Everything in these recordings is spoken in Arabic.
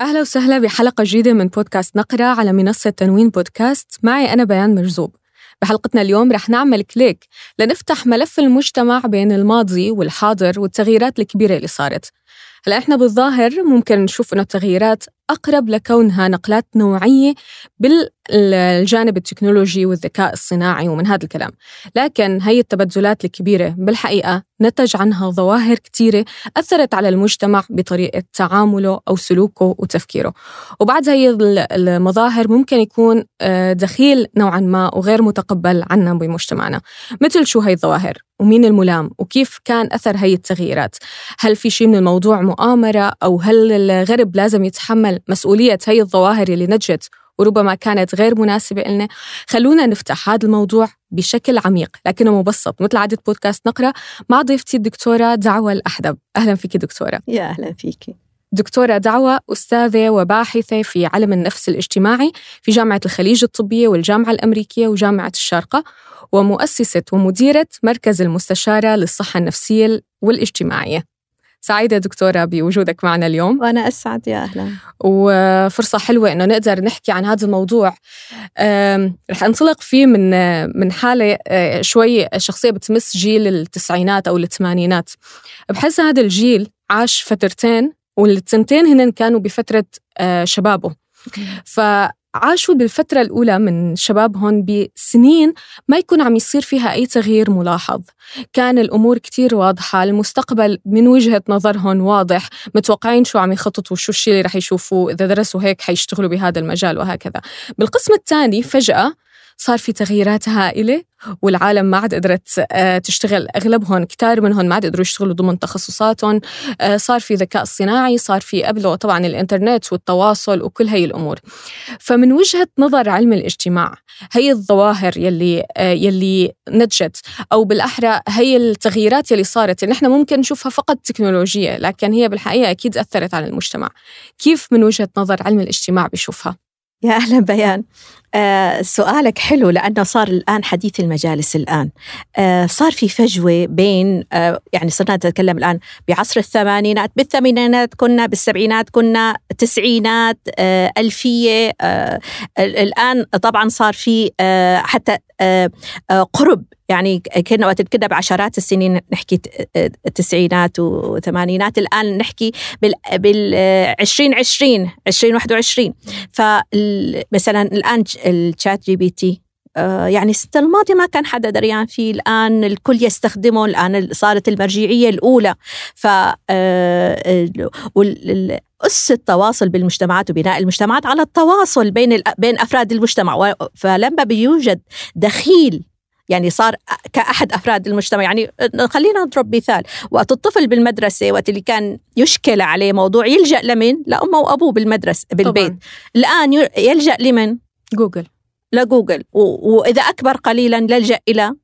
أهلا وسهلا بحلقة جديدة من بودكاست نقرة على منصة تنوين بودكاست. معي أنا بيان مرزوب. بحلقتنا اليوم رح نعمل click لنفتح ملف المجتمع بين الماضي والحاضر والتغييرات الكبيرة اللي صارت. هلأ إحنا بالظاهر ممكن نشوف إنه التغييرات أقرب لكونها نقلات نوعية بالجانب التكنولوجي والذكاء الصناعي ومن هذا الكلام. لكن هي التبدلات الكبيرة بالحقيقة نتج عنها ظواهر كثيرة أثرت على المجتمع بطريقة تعامله أو سلوكه وتفكيره. وبعد هي المظاهر ممكن يكون آه، دخيل نوعا ما وغير متقبل عنا بمجتمعنا. مثل شو هي الظواهر؟ ومين الملام؟ وكيف كان أثر هي التغييرات؟ هل في شيء من الموضوع مؤامرة؟ أو هل الغرب لازم يتحمل مسؤولية هي الظواهر اللي نجت وربما كانت غير مناسبة لنا خلونا نفتح هذا الموضوع بشكل عميق لكنه مبسط مثل عادة بودكاست نقرأ مع ضيفتي الدكتورة دعوة الأحدب. أهلا فيك دكتورة. يا أهلا فيك. دكتورة دعوة أستاذة وباحثة في علم النفس الاجتماعي في جامعة الخليج الطبية والجامعة الأمريكية وجامعة الشارقة ومؤسسة ومديرة مركز المستشارة للصحة النفسية والإجتماعية. سعيدة دكتورة بوجودك معنا اليوم. وأنا أسعد يا أهلا. وفرصة حلوة إنه نقدر نحكي عن هذا الموضوع. رح أنطلق فيه من من حالة آه، شوي شخصية بتمس جيل التسعينات أو الثمانينات. بحس هذا الجيل عاش فترتين والتنتين هن كانوا بفترة آه، شبابه. ف عاشوا بالفترة الأولى من شبابهم بسنين ما يكون عم يصير فيها أي تغيير ملاحظ. كان الأمور كتير واضحة المستقبل من وجهة نظرهم واضح. متوقعين شو عم يخططوا شو الشيء اللي رح يشوفوه إذا درسوا هيك حيشتغلوا بهذا المجال وهكذا. بالقسم الثاني فجأة صار في تغييرات هائلة والعالم ما عاد قدرت آه، تشتغل. أغلبهم كتار منهم ما عاد قدروا يشتغلوا ضمن تخصصاتهم. آه، صار في ذكاء صناعي صار في قبله طبعا الإنترنت والتواصل وكل هي الأمور. فمن وجهة نظر علم الاجتماع هي الظواهر يلي آه، يلي نتجت أو بالأحرى هي التغييرات يلي صارت اللي نحن ممكن نشوفها فقط تكنولوجية لكن هي بالحقيقة أكيد أثرت على المجتمع. كيف من وجهة نظر علم الاجتماع بيشوفها؟ يا أهلا بيان. آه سؤالك حلو لأنه صار الآن حديث المجالس الآن. آه صار في فجوة بين آه يعني صرنا نتكلم الآن بعصر الثمانينات بالثمانينات كنا بالسبعينات كنا تسعينات آه ألفية آه الآن طبعا صار في آه حتى آه آه قرب يعني كنا وقت كنا بعشرات السنين نحكي التسعينات وثمانينات الآن نحكي بال بال 2020 2021 فمثلا الآن ال ChatGPT يعني السنة الماضية ما كان حدا دريان فيه الآن الكل يستخدمه الآن صارت المرجعية الأولى. ف آه، أس التواصل بالمجتمعات وبناء المجتمعات على التواصل بين بين أفراد المجتمع. فلما بيوجد دخيل يعني صار كأحد أفراد المجتمع يعني خلينا نضرب مثال. وقت الطفل بالمدرسة وقت اللي كان يشكل عليه موضوع يلجأ لمن لأمه وأبوه بالمدرسة بالبيت. طبعا. الآن يلجأ لمن؟ Google. ل Google وإذا أكبر قليلا يلجأ إلى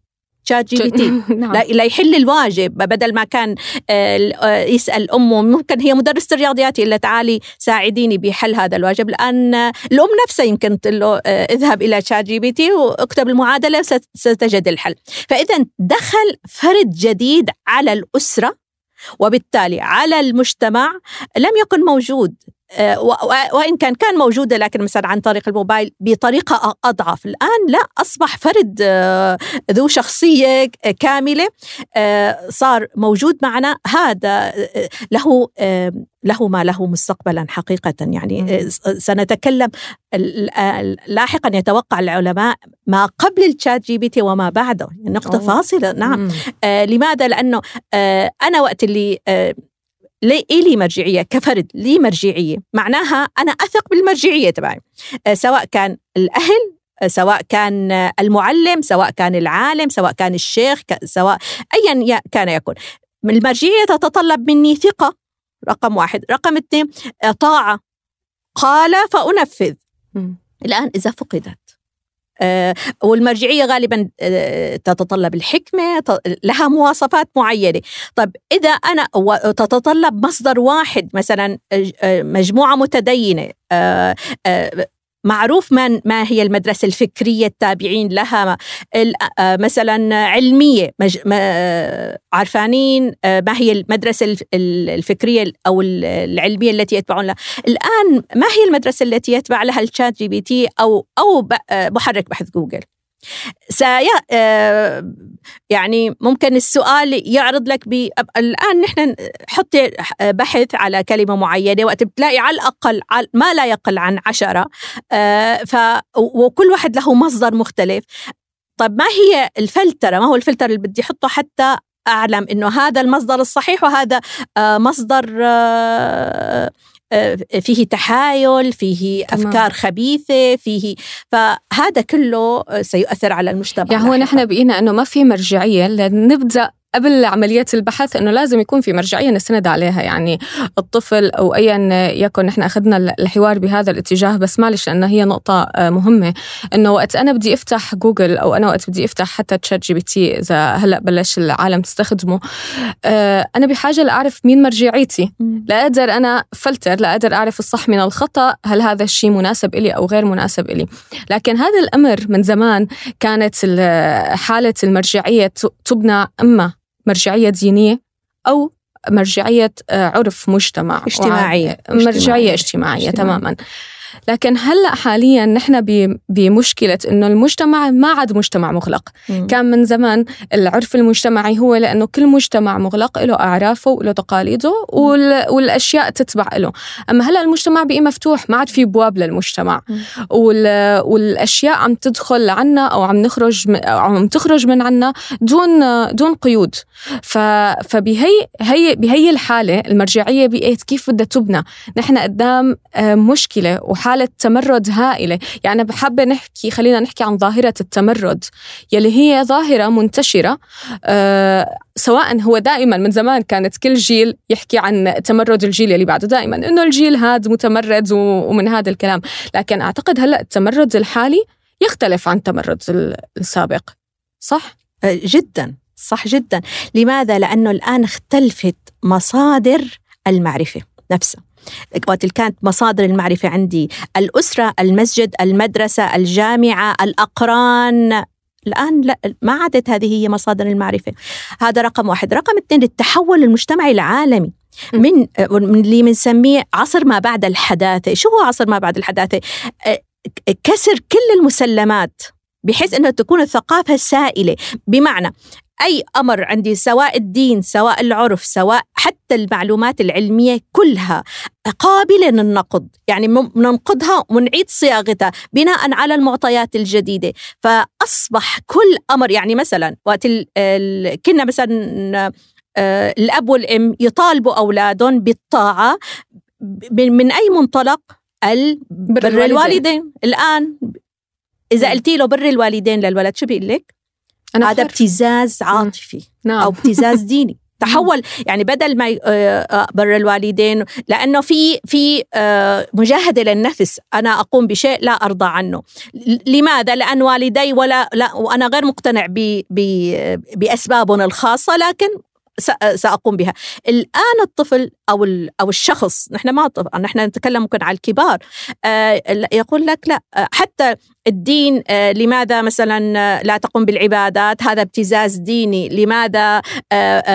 ChatGPT. نعم. ليحل الواجب. بدل ما كان آه، آه، يسأل أمه ممكن هي مدرسة الرياضيات يلا تعالي ساعديني بحل هذا الواجب. الان الأم نفسها يمكن تقول له آه، اذهب إلى ChatGPT واكتب المعادلة ستجد الحل. فاذا دخل فرد جديد على الأسرة وبالتالي على المجتمع لم يكن موجود. آه، وإن كان كان موجودة لكن مثلا عن طريق الموبايل بطريقة أضعف. الآن لا أصبح فرد آه، ذو شخصية كاملة آه، صار موجود معنا. هذا له له ما له مستقبلا حقيقة. يعني سنتكلم لاحقا يتوقع العلماء ما قبل ال ChatGPT وما بعده. نقطة فاصلة. نعم. آه لماذا؟ لأنه آه أنا وقت اللي آه لي إيه لي مرجعية؟ كفرد لي مرجعية. معناها أنا أثق بالمرجعية تبعي. آه، سواء كان الأهل آه، سواء كان المعلم سواء كان العالم سواء كان الشيخ سواء أيا كان يكون. المرجعية تتطلب مني ثقة. رقم واحد. رقم اثنين آه، طاعة قال فأنفذ. الآن إذا فقدت آه، والمرجعية غالبا آه، تتطلب الحكمة لها مواصفات معينة. طب إذا أنا تتطلب مصدر واحد مثلا آه، مجموعة متدينة معروف ما ما هي المدرسة الفكرية التابعين لها؟ مثلا علمية عارفانين ما هي المدرسة الفكرية أو العلمية التي يتبعون لها؟ الآن ما هي المدرسة التي يتبع لها ال ChatGPT أو أو محرك بحث جوجل؟ سي آه، يعني ممكن السؤال يعرض لك ب الآن نحن حطي بحث على كلمة معينة وقت بتلاقي على الأقل ما لا يقل عن عشرة آه، ف وكل واحد له مصدر مختلف. طيب ما هي الفلترة؟ ما هو الفلتر اللي بدي أحطه حتى أعلم إنه هذا المصدر الصحيح وهذا آه، مصدر فيه تحايل فيه تمام. أفكار خبيثة فيه فهذا كله سيؤثر على المجتمع يعني هو نحن بقينا أنه ما في مرجعية لنبدأ قبل عملية البحث إنه لازم يكون في مرجعية نستند عليها. يعني الطفل أو ايا يكن نحن أخذنا الحوار بهذا الاتجاه بس معلش لأنه هي نقطة آه، مهمة. إنه وقت أنا بدي أفتح جوجل أو أنا وقت بدي أفتح حتى ChatGPT إذا هلأ بلش العالم تستخدمه آه، أنا بحاجة لأعرف مين مرجعيتي. لأقدر أنا أفلتر لأقدر أعرف الصح من الخطأ هل هذا الشيء مناسب إلي أو غير مناسب إلي. لكن هذا الأمر من زمان كانت حالة المرجعية تبنى اما مرجعية دينية أو مرجعية آه، عرف مجتمع اجتماعية. مرجعية اجتماعية, اجتماعية. تماما. لكن هلأ حاليا نحن بمشكلة إنه المجتمع ما عاد مجتمع مغلق. مم. كان من زمان العرف المجتمعي هو لأنه كل مجتمع مغلق له أعرافه وله تقاليده والأشياء تتبع له. أما هلأ المجتمع بقي مفتوح ما عاد في بواب للمجتمع. والأشياء عم تدخل عنا أو عم نخرج أو عم تخرج من عنا دون دون قيود. فبهي هي بهي الحالة المرجعية بقيت كيف بدها تبنى. نحن قدام آه، مشكلة وحالة تمرد هائلة. يعني بحابة نحكي خلينا نحكي عن ظاهرة التمرد يلي هي ظاهرة منتشرة أه سواء هو دائما من زمان كانت كل جيل يحكي عن تمرد الجيل اللي بعده. دائما إنه الجيل هذا متمرد ومن هذا الكلام. لكن أعتقد هلأ التمرد الحالي يختلف عن التمرد السابق. صح؟ أه، جدا. صح جدا. لماذا؟ لأنه الآن اختلفت مصادر المعرفة نفسها. وقت كانت مصادر المعرفة عندي الأسرة المسجد المدرسة الجامعة الأقران. الآن لا ما عادت هذه هي مصادر المعرفة. هذا رقم واحد. رقم اثنين التحول المجتمعي العالمي. من اللي بنسميه عصر ما بعد الحداثة. شو هو عصر ما بعد الحداثة؟ كسر كل المسلمات بحيث انه تكون الثقافة سائلة. بمعنى أي أمر عندي سواء الدين سواء العرف سواء حتى المعلومات العلمية كلها قابلة للنقد. يعني ننقدها ونعيد صياغتها بناء على المعطيات الجديدة. فأصبح كل أمر يعني مثلا وقت كنا مثلا آه، الأب والأم يطالبوا أولادهم بالطاعة من أي منطلق؟ بر الوالدين. الآن إذا قلتي له بر الوالدين للولد شو بيقول لك؟ أنا هذا ابتزاز عاطفي نعم. أو ابتزاز ديني. تحول يعني بدل ما آه، آه، بر الوالدين لأنه في في آه، مجاهدة للنفس. أنا أقوم بشيء لا أرضى عنه. لماذا؟ لأن والدي ولا لا وأنا غير مقتنع باسبابهم الخاصة لكن سأقوم بها. الآن الطفل أو أو الشخص نحن ما نحن نتكلم ممكن على الكبار آه، يقول لك لا آه، حتى الدين آه، لماذا مثلا لا تقوم بالعبادات؟ هذا ابتزاز ديني لماذا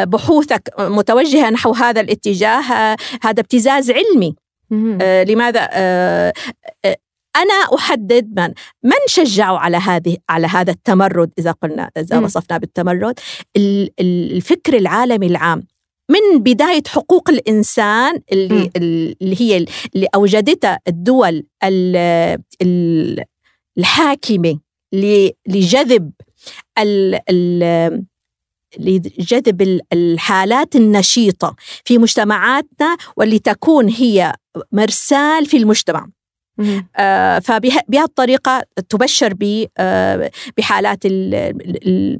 بحوثك متوجهة نحو هذا الاتجاه؟ هذا ابتزاز علمي. لماذا أنا أحدد من من شجعوا على هذه على هذا التمرد إذا قلنا إذا وصفنا بالتمرد. الفكر العالمي العام. من بداية حقوق الإنسان اللي, اللي هي اللي أوجدتها الدول الحاكمة لجذب لجذب الحالات النشيطة في مجتمعاتنا واللي تكون هي مرسال في المجتمع. آه فبهالطريقة تبشر آه بحالات ال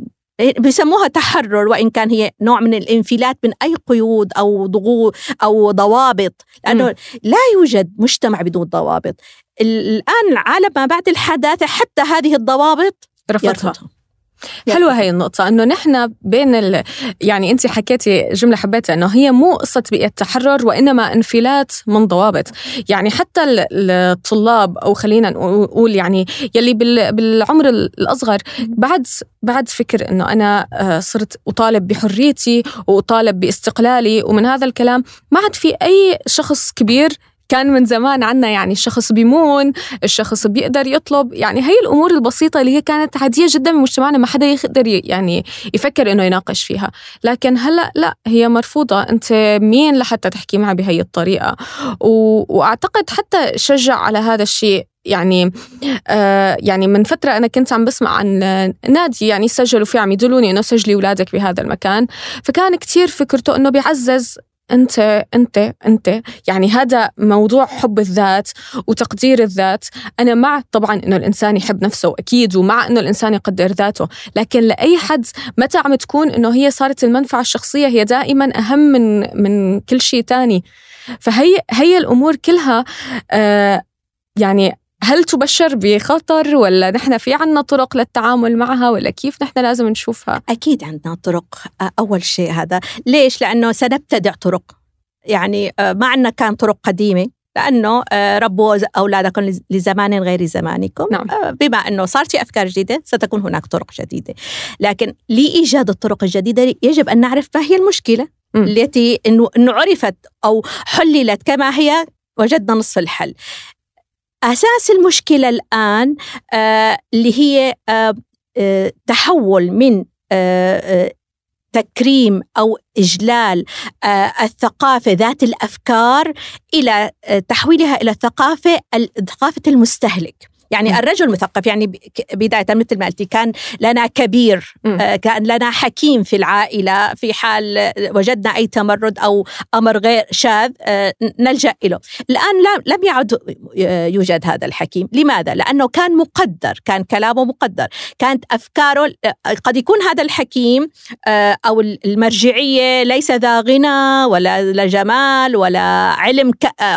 بيسموها تحرر وإن كان هي نوع من الانفلات من أي قيود أو ضغوط أو ضوابط. لأنه م. لا يوجد مجتمع بدون ضوابط. الآن العالم ما بعد الحداثة حتى هذه الضوابط رفضها حلوة هي النقطة إنه نحن بين ال... يعني أنت حكيتي جملة حبيتها إنه هي مو قصة بيئة تحرر وإنما انفلات من ضوابط. يعني حتى الطلاب أو خلينا نقول يعني يلي بال... بالعمر الأصغر بعد بعد فكر إنه أنا آه، صرت أطالب بحريتي وأطالب باستقلالي ومن هذا الكلام ما عاد في أي شخص كبير كان من زمان عنا يعني الشخص بيمون الشخص بيقدر يطلب يعني هي الأمور البسيطة اللي هي كانت عادية جدا بمجتمعنا ما حدا يقدر يعني يفكر إنه يناقش فيها. لكن هلأ لا هي مرفوضة. أنت مين لحتى تحكي معها بهي الطريقة؟ و... وأعتقد حتى شجع على هذا الشيء. يعني آه يعني من فترة أنا كنت عم بسمع عن نادي يعني سجلوا فيه عم يدلوني إنه سجلي أولادك بهذا المكان. فكان كتير فكرته إنه بيعزز أنت أنت أنت. يعني هذا موضوع حب الذات وتقدير الذات. أنا مع طبعا إنه الإنسان يحب نفسه أكيد ومع إنه الإنسان يقدر ذاته. لكن لأي حد متى عم تكون إنه هي صارت المنفعة الشخصية هي دائما أهم من من كل شيء تاني. فهي هي الأمور كلها آه يعني هل تبشر بخطر ولا نحن في عنا طرق للتعامل معها ولا كيف نحن لازم نشوفها؟ أكيد عندنا طرق أول شيء هذا ليش؟ لأنه سنبتدع طرق يعني ما عندنا كان طرق قديمة لأنه ربوا أولادكم لزمان غير زمانكم نعم. بما أنه صار في أفكار جديدة ستكون هناك طرق جديدة لكن لإيجاد الطرق الجديدة يجب أن نعرف ما هي المشكلة م. التي أنه عرفت أو حللت كما هي وجدنا نصف الحل أساس المشكلة الآن آه اللي هي آه آه تحول من تكريم أو إجلال الثقافة ذات الأفكار إلى تحويلها إلى ثقافه ثقافة المستهلك. يعني الرجل مثقف يعني بداية مثل ما قلتي كان لنا كبير آه، كان لنا حكيم في العائلة في حال وجدنا أي تمرد أو أمر غير شاذ آه، نلجأ إليه الآن لم يعد يوجد هذا الحكيم. لماذا؟ لأنه كان مقدر كان كلامه مقدر. كانت أفكاره قد يكون هذا الحكيم آه، أو المرجعية ليس ذا غنى ولا جمال ولا علم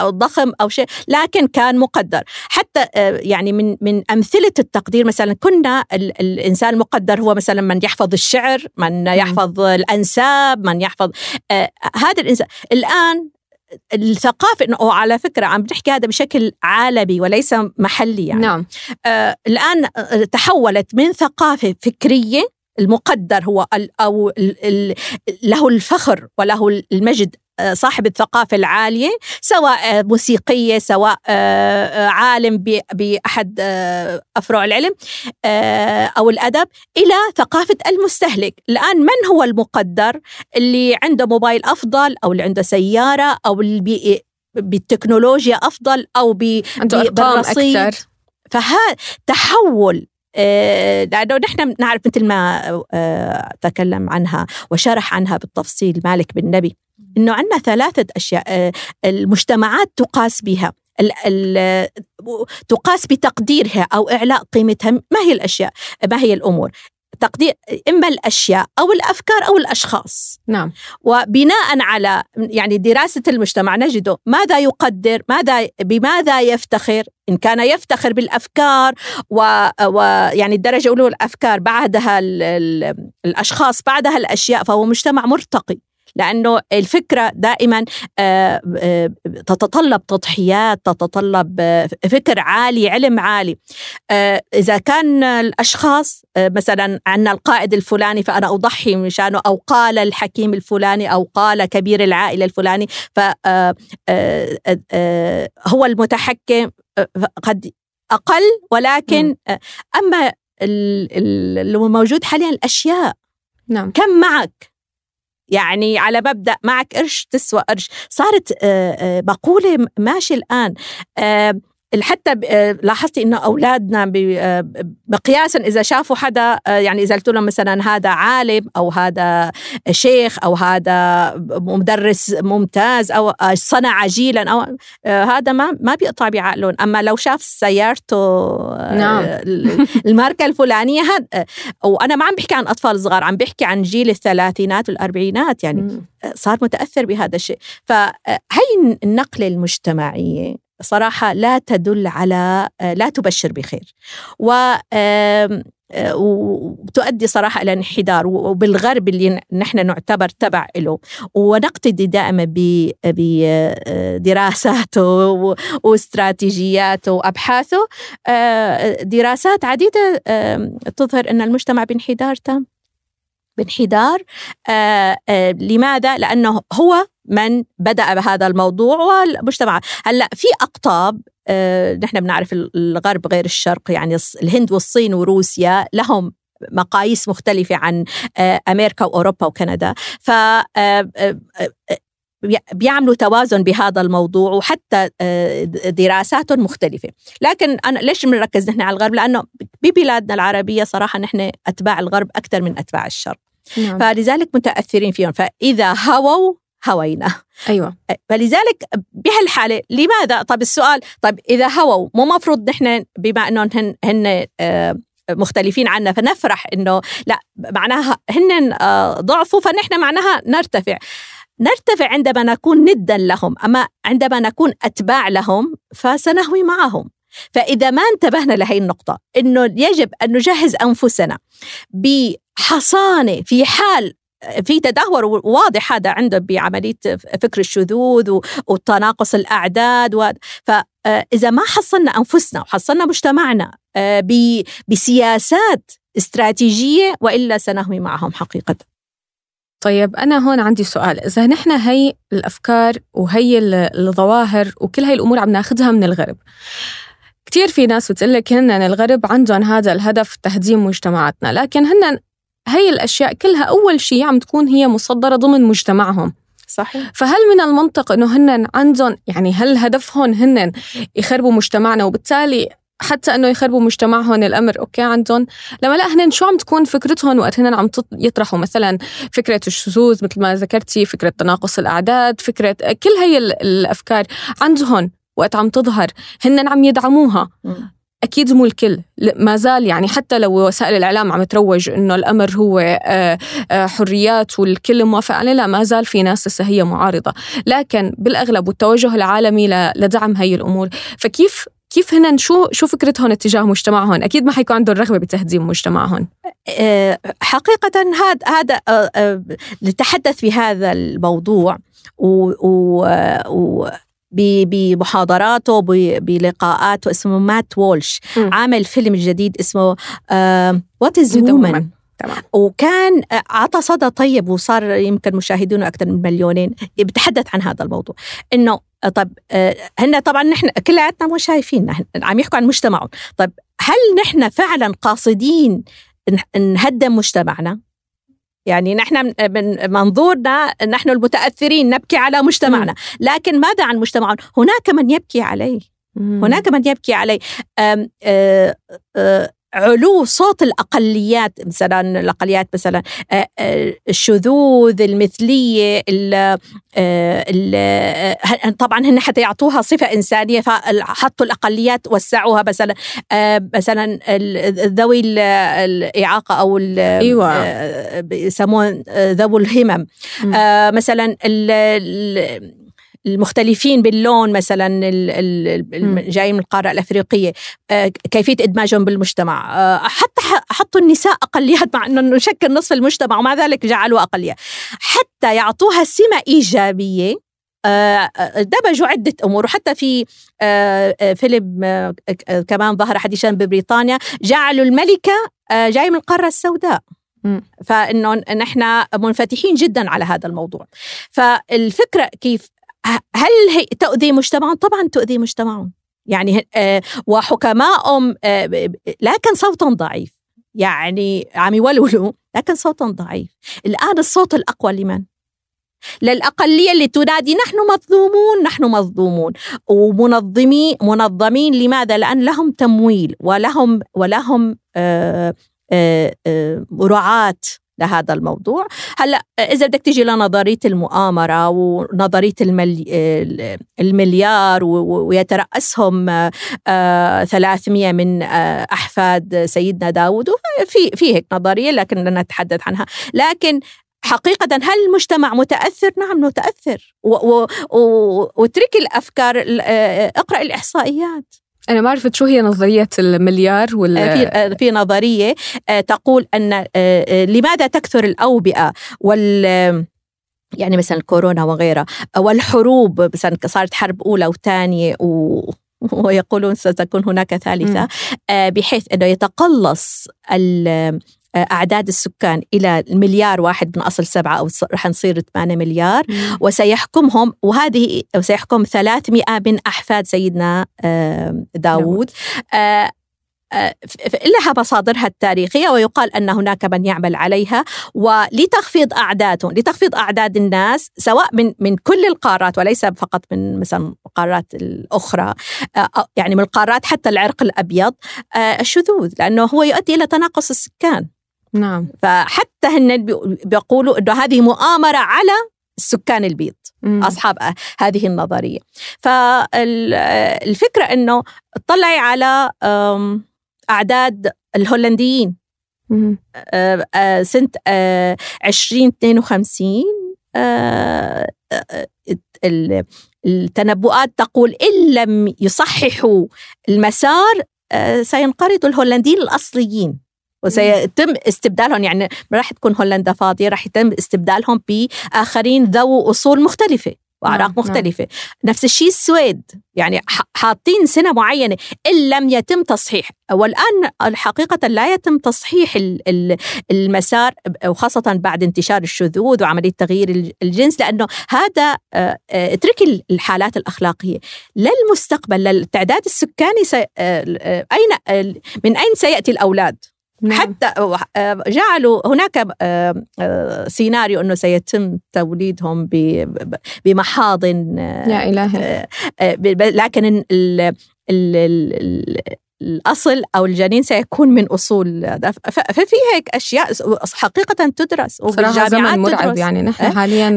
ضخم أو شيء لكن كان مقدر. حتى يعني من من أمثلة التقدير. مثلا كنا ال الإنسان المقدر هو مثلا من يحفظ الشعر، من يحفظ الأنساب، من يحفظ آه هذا الإنسان الآن الثقافة إنه على فكرة عم بنحكي هذا بشكل عالمي وليس محلي يعني. نعم. آه الآن تحولت من ثقافة فكرية المقدر هو أو له الفخر وله المجد صاحب الثقافة العالية سواء موسيقية سواء آه، عالم بأحد آه، أفرع العلم آه، أو الأدب إلى ثقافة المستهلك. الآن من هو المقدر اللي عنده موبايل أفضل أو اللي عنده سيارة أو اللي بالتكنولوجيا أفضل أو بالرصيد؟ فهذا تحول لأنه نحن نعرف مثل ما تكلم عنها وشرح عنها بالتفصيل مالك بن نبي إنه عندنا ثلاثة أشياء آه، المجتمعات تقاس بها تقاس بتقديرها أو إعلاء قيمتها ما هي الأشياء؟ ما هي الأمور؟ تقدير إما الأشياء أو الأفكار أو الأشخاص. نعم. وبناء على يعني دراسة المجتمع نجد ماذا يقدر ماذا بماذا يفتخر؟ إن كان يفتخر بالأفكار ويعني الدرجة الأولى الافكار بعدها الأشخاص بعدها الأشياء فهو مجتمع مرتقي. لأنه الفكرة دائما آه، آه، تتطلب تضحيات تتطلب آه، فكر عالي علم عالي. إذا كان الأشخاص مثلا عندنا القائد الفلاني فأنا أضحي مشانه أو قال الحكيم الفلاني أو قال كبير العائلة الفلاني ف هو المتحكم قد أقل ولكن أما الموجود حاليا الأشياء. نعم. كم معك؟ يعني على مبدا معك قرش تسوى قرش. صارت مقولة ماشي الآن. حتى آه، لاحظتي إنه أولادنا آه، مقياسا إذا شافوا حدا آه، يعني إذا قلت لهم مثلا هذا عالم أو هذا شيخ أو هذا مدرس ممتاز أو صنع جيلا أو هذا ما ما بيقطع بعقلهم. أما لو شاف سيارته نعم. الماركة الفلانية هذا وأنا ما عم بحكي عن أطفال صغار عم بحكي عن جيل الثلاثينات والأربعينات يعني صار متأثر بهذا الشيء. فهي النقلة المجتمعية صراحة لا تدل على لا تبشر بخير. و وتؤدي صراحة إلى انحدار وبالغرب اللي نحن نعتبر تبع له ونقتدي دائما بدراساته واستراتيجياته وأبحاثه دراسات عديدة تظهر أن المجتمع بانحدار تام. بانحدار لماذا؟ لأنه هو من بدأ بهذا الموضوع والمجتمع. هلأ في أقطاب آه، نحن بنعرف الغرب غير الشرق يعني الهند والصين وروسيا لهم مقاييس مختلفة عن آه، أمريكا وأوروبا وكندا. ف آه، بيعملوا توازن بهذا الموضوع وحتى دراساتهم مختلفة. لكن أنا ليش بنركز نحن على الغرب؟ لأنه ببلادنا العربية صراحة نحن أتباع الغرب أكثر من أتباع الشرق. نعم. فلذلك متأثرين فيهم. فإذا هووا هوينا. أيوه. فلذلك بهالحالة لماذا؟ طب السؤال طب إذا هووا مو مفروض نحن بما انهم هن هن آه، مختلفين عنا فنفرح إنه لا معناها هن آه، ضعفوا فنحن معناها نرتفع. نرتفع عندما نكون ندا لهم أما عندما نكون أتباع لهم فسنهوي معهم. فإذا ما انتبهنا لهي النقطة إنه يجب أن نجهز أنفسنا بحصانة في حال في تدهور واضح هذا عنده بعملية فكر الشذوذ وتناقص الأعداد و... فاذا ما حصلنا أنفسنا وحصلنا مجتمعنا آه، بسياسات استراتيجية وإلا سنهوي معهم حقيقة. طيب أنا هون عندي سؤال. إذا نحن هي الأفكار وهي الظواهر وكل هاي الأمور عم ناخذها من الغرب كتير في ناس بتقول لك هن الغرب عندهم هذا الهدف تهديم مجتمعاتنا لكن هن هي الأشياء كلها أول شيء عم تكون هي مصدرة ضمن مجتمعهم. صحيح. فهل من المنطق إنه هن عندهم يعني هل هدفهم هن يخربوا مجتمعنا وبالتالي حتى إنه يخربوا مجتمعهم الأمر أوكي عندهم؟ لما لا هن شو عم تكون فكرتهم وقت هن عم يطرحوا؟ مثلا فكرة الشذوذ مثل ما ذكرتي فكرة تناقص الأعداد فكرة كل هي الأفكار عندهم وقت عم تظهر هن عم يدعموها. أكيد مو الكل ما زال يعني حتى لو وسائل الإعلام عم تروج إنه الأمر هو آه، آه، حريات والكل موافق عليه لا ما زال في ناس لسه هي معارضة لكن بالأغلب والتوجه العالمي لدعم هي الأمور فكيف كيف هن شو شو فكرتهم اتجاه مجتمعهم؟ أكيد ما حيكون عندهم رغبة بتهديم مجتمعهم. آه، حقيقه هذا هذا لتحدث بهذا الموضوع و, و, و بمحاضراته بلقاءاته اسمه Matt Walsh. م. عامل فيلم جديد اسمه What Is a Woman تمام. وكان آه، عطى صدى طيب وصار يمكن مشاهدينه أكثر من مليونين. بيتحدث عن هذا الموضوع. إنه آه، طب آه، هن طبعا نحن كلياتنا مو شايفين عم يحكوا عن مجتمعهم. طب هل نحن فعلا قاصدين نهدم مجتمعنا؟ يعني نحن من منظورنا نحن المتأثرين نبكي على مجتمعنا. لكن ماذا عن مجتمعنا هناك من يبكي عليه. هناك من يبكي عليه. علو صوت الأقليات مثلا الأقليات مثلا الشذوذ المثلية ال ال طبعا هن حتى يعطوها صفة إنسانية فحطوا الأقليات وسعوها مثلا مثلا ذوي الاعاقه أو أيوه. يسمون ذوي الهمم. مثلا المختلفين باللون مثلا جاي من القارة الأفريقية آه، كيفية إدماجهم بالمجتمع؟ آه، حتى حطوا النساء أقليات مع إنه نشكل نصف المجتمع ومع ذلك جعلوا أقلية. حتى يعطوها سمة إيجابية آه، دمجوا عدة أمور. وحتى في فيلم كمان ظهر حديثا ببريطانيا جعلوا الملكة جاي من القارة السوداء. فإنه نحن منفتحين جدا على هذا الموضوع. فالفكرة كيف هل هي تؤذي مجتمعهم؟ طبعا تؤذي مجتمعهم يعني آه، وحكمائهم آه، لكن صوتهم ضعيف يعني عم يولولوا لكن صوتهم ضعيف الآن الصوت الأقوى لمن؟ للأقلية اللي تنادي نحن مظلومون نحن مظلومون ومنظمين منظمين لماذا؟ لأن لهم تمويل ولهم ولهم آه، رعاة لهذا الموضوع. هلأ إذا بدك تيجي لنظرية المؤامرة ونظرية الملي المليار ويترأسهم 300 آه، من آه، أحفاد سيدنا داود في في هيك نظرية لكن لا نتحدث عنها. لكن حقيقة هل المجتمع متأثر؟ نعم متأثر. واتركي الأفكار اقرأ الإحصائيات. أنا ما عرفت شو هي نظرية المليار ولا في في نظرية تقول أن لماذا تكثر الأوبئة وال يعني مثلا الكورونا وغيرها والحروب مثلا صارت حرب أولى وثانية و ويقولون ستكون هناك ثالثة بحيث أنه يتقلص أعداد السكان إلى المليار واحد من أصل سبعة أو رح نصير 8 مليار. وسيحكمهم وهذه وسيحكم 300 من أحفاد سيدنا داود لها مصادرها التاريخية ويقال أن هناك من يعمل عليها. ولتخفيض أعدادهم لتخفيض أعداد الناس سواء من من كل القارات وليس فقط من مثلا القارات الأخرى يعني من القارات حتى العرق الأبيض الشذوذ لأنه هو يؤدي إلى تناقص السكان. نعم. فحتى هن بيقولوا إنه هذه مؤامرة على السكان البيض مم. أصحاب هذه النظرية. فالفكرة إنه اطلعي على أعداد الهولنديين. آه، آه، سنة 2052 آه، التنبؤات تقول إن لم يصححوا المسار سينقرض الهولنديين الأصليين. وسيتم استبدالهم. يعني ما راح تكون هولندا فاضية راح يتم استبدالهم بآخرين ذو أصول مختلفة وأعراق نعم. مختلفة. نعم. نفس الشيء السويد. يعني حاطين سنة معينة إن لم يتم تصحيح. والآن الحقيقة لا يتم تصحيح المسار وخاصة بعد انتشار الشذوذ وعملية تغيير الجنس لأنه هذا آه، آه، اتركي الحالات الأخلاقية. للمستقبل للتعداد السكاني آه، أين من أين سيأتي الأولاد؟ نعم. حتى آه، جعلوا هناك آه، آه، سيناريو أنه سيتم توليدهم بمحاضن يا إلهي لكن الأصل أو الجنين سيكون من أصول ففي هيك أشياء حقيقة تدرس صراحة زمن مرعب تدرس. يعني نحن أه؟ حاليا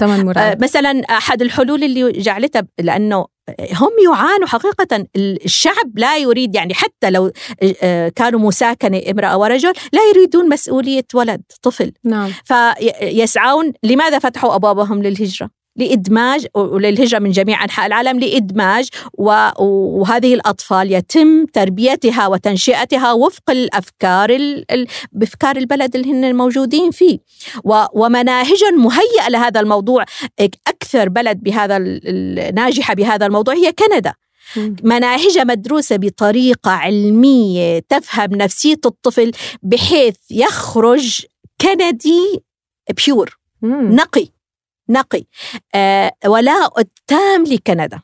زمن مرعب مثلا أحد الحلول اللي جعلتها لأنه هم يعانوا حقيقة الشعب لا يريد يعني حتى لو آه، كانوا مساكنة امرأة ورجل لا يريدون مسؤولية ولد طفل نعم. فيسعون لماذا فتحوا أبوابهم للهجرة لإدماج وللهجرة من جميع أنحاء العالم لإدماج وهذه الأطفال يتم تربيتها وتنشئتها وفق الأفكار بأفكار البلد اللي هن موجودين فيه. ومناهج مهيئة لهذا الموضوع أكثر بلد بهذا ناجحة بهذا الموضوع هي كندا. مناهج مدروسة بطريقة علمية تفهم نفسية الطفل بحيث يخرج كندي بيور نقي. نقي. آه ولاء التام لكندا.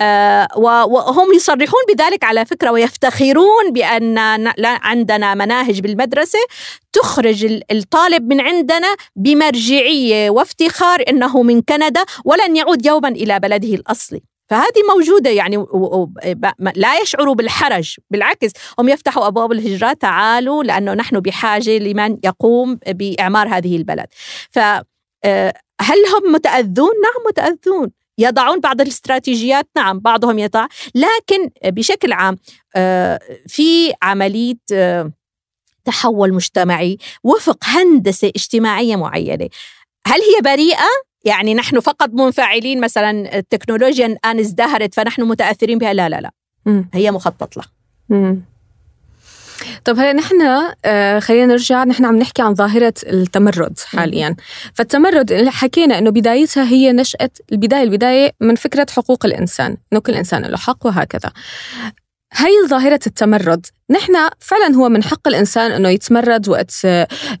آه وهم يصرحون بذلك على فكرة ويفتخرون بأن عندنا مناهج بالمدرسة تخرج الطالب من عندنا بمرجعية وافتخار أنه من كندا ولن يعود يوما إلى بلده الأصلي. فهذه موجودة يعني لا يشعروا بالحرج بالعكس هم يفتحوا أبواب الهجرة تعالوا لأنه نحن بحاجة لمن يقوم بإعمار هذه البلد. ف هل هم متأذون؟ نعم متأذون. يضعون بعض الاستراتيجيات نعم بعضهم يضع. لكن بشكل عام آه، في عملية آه، تحول مجتمعي وفق هندسة اجتماعية معينة. هل هي بريئة؟ يعني نحن فقط منفعلين مثلا التكنولوجيا الآن ازدهرت فنحن متأثرين بها؟ لا لا لا. هي مخطط لها. طب هلا نحن آه خلينا نرجع نحن عم نحكي عن ظاهرة التمرد حاليا. فالتمرد حكينا إنه بدايتها هي نشأة البداية البداية من فكرة حقوق الإنسان إنه كل إنسان له حق وهكذا. هي ظاهرة التمرد. نحن فعلا هو من حق الإنسان أنه يتمرد وقت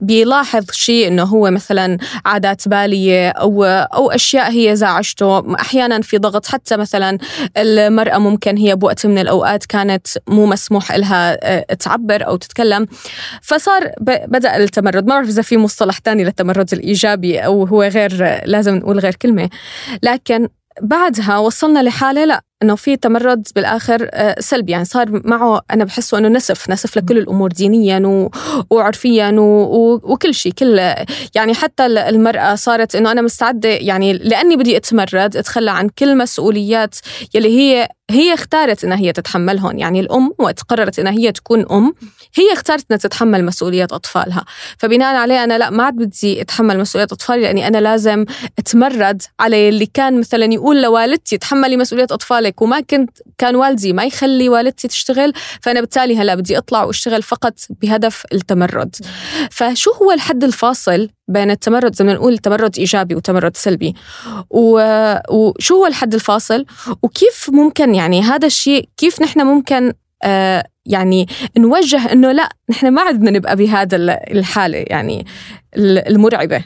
بيلاحظ شيء أنه هو مثلا عادات بالية أو, أو أشياء هي زعجته. أحيانا في ضغط حتى مثلا المرأة ممكن هي بوقت من الأوقات كانت مو مسموح لها آه، تعبر أو تتكلم. فصار بدأ التمرد. ما بعرف إذا في مصطلح تاني للتمرد الإيجابي أو هو غير لازم نقول غير كلمة. لكن بعدها وصلنا لحالة لا. إنه في تمرد بالآخر آه، سلبي. يعني صار معه أنا بحسه إنه نسف نسف لكل الأمور دينيا و... وعرفيا و... وكل شيء كل يعني حتى المرأة صارت إنه أنا مستعدة يعني لأني بدي أتمرد أتخلى عن كل مسؤوليات يلي هي هي اختارت إنها هي تتحملهم يعني الأم وقت قررت إنها هي تكون أم هي اختارت إنها تتحمل مسؤوليات أطفالها. فبناء عليه أنا لا ما عاد بدي أتحمل مسؤوليات أطفالي لأني أنا لازم أتمرد على اللي كان مثلا يقول لوالدتي تحملي مسؤوليات أطفالك. وما كنت كان والدي ما يخلي والدتي تشتغل فأنا بالتالي هلا بدي أطلع وأشتغل فقط بهدف التمرد. فشو هو الحد الفاصل بين التمرد زي ما نقول تمرد إيجابي وتمرد سلبي؟ وشو هو الحد الفاصل؟ وكيف ممكن يعني هذا الشيء كيف نحن ممكن آه يعني نوجه إنه لا نحن ما عاد بدنا نبقى بهذا الحالة يعني المرعبة؟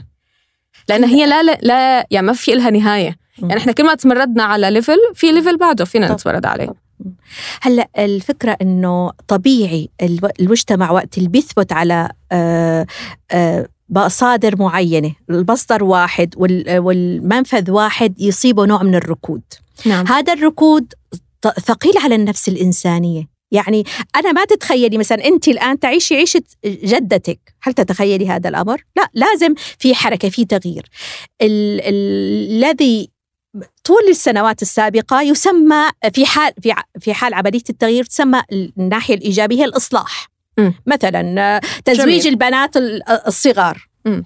لأن هي لا لا يعني ما في لها نهاية. يعني إحنا كل ما تمردنا على level في level بعده فينا نتمرد عليه. هلأ الفكرة إنه طبيعي المجتمع وقت اللي بيثبت على آآ آآ مصادر معينة المصدر واحد والمنفذ واحد يصيبه نوع من الركود. نعم. هذا الركود ثقيل على النفس الإنسانية. يعني أنا ما تتخيلي مثلا أنت الآن تعيشي عيشة جدتك. هل تتخيلي هذا الأمر؟ لا لازم في حركة في تغيير. الذي طول السنوات السابقة يسمى في حال في في حال عملية التغيير تسمى الناحية الإيجابية الإصلاح م. مثلا تزويج جميل. البنات الصغار م.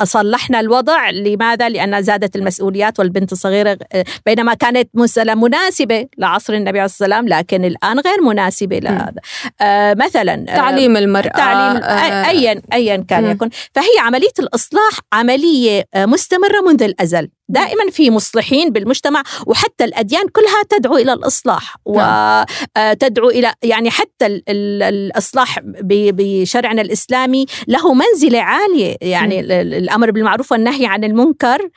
أصلحنا الوضع لماذا؟ لأن زادت المسؤوليات والبنت الصغيرة بينما كانت مسألة مناسبة لعصر النبي عليه السلام لكن الآن غير مناسبة لهذا آه مثلا تعليم المرأة تعليم آه أيا أيا كان يكون فهي عملية الإصلاح عملية مستمرة منذ الأزل دائما في مصلحين بالمجتمع وحتى الأديان كلها تدعو إلى الإصلاح. نعم. وتدعو إلى يعني حتى الإصلاح بشرعنا الإسلامي له منزلة عالية. يعني الأمر بالمعروف والنهي عن المنكر.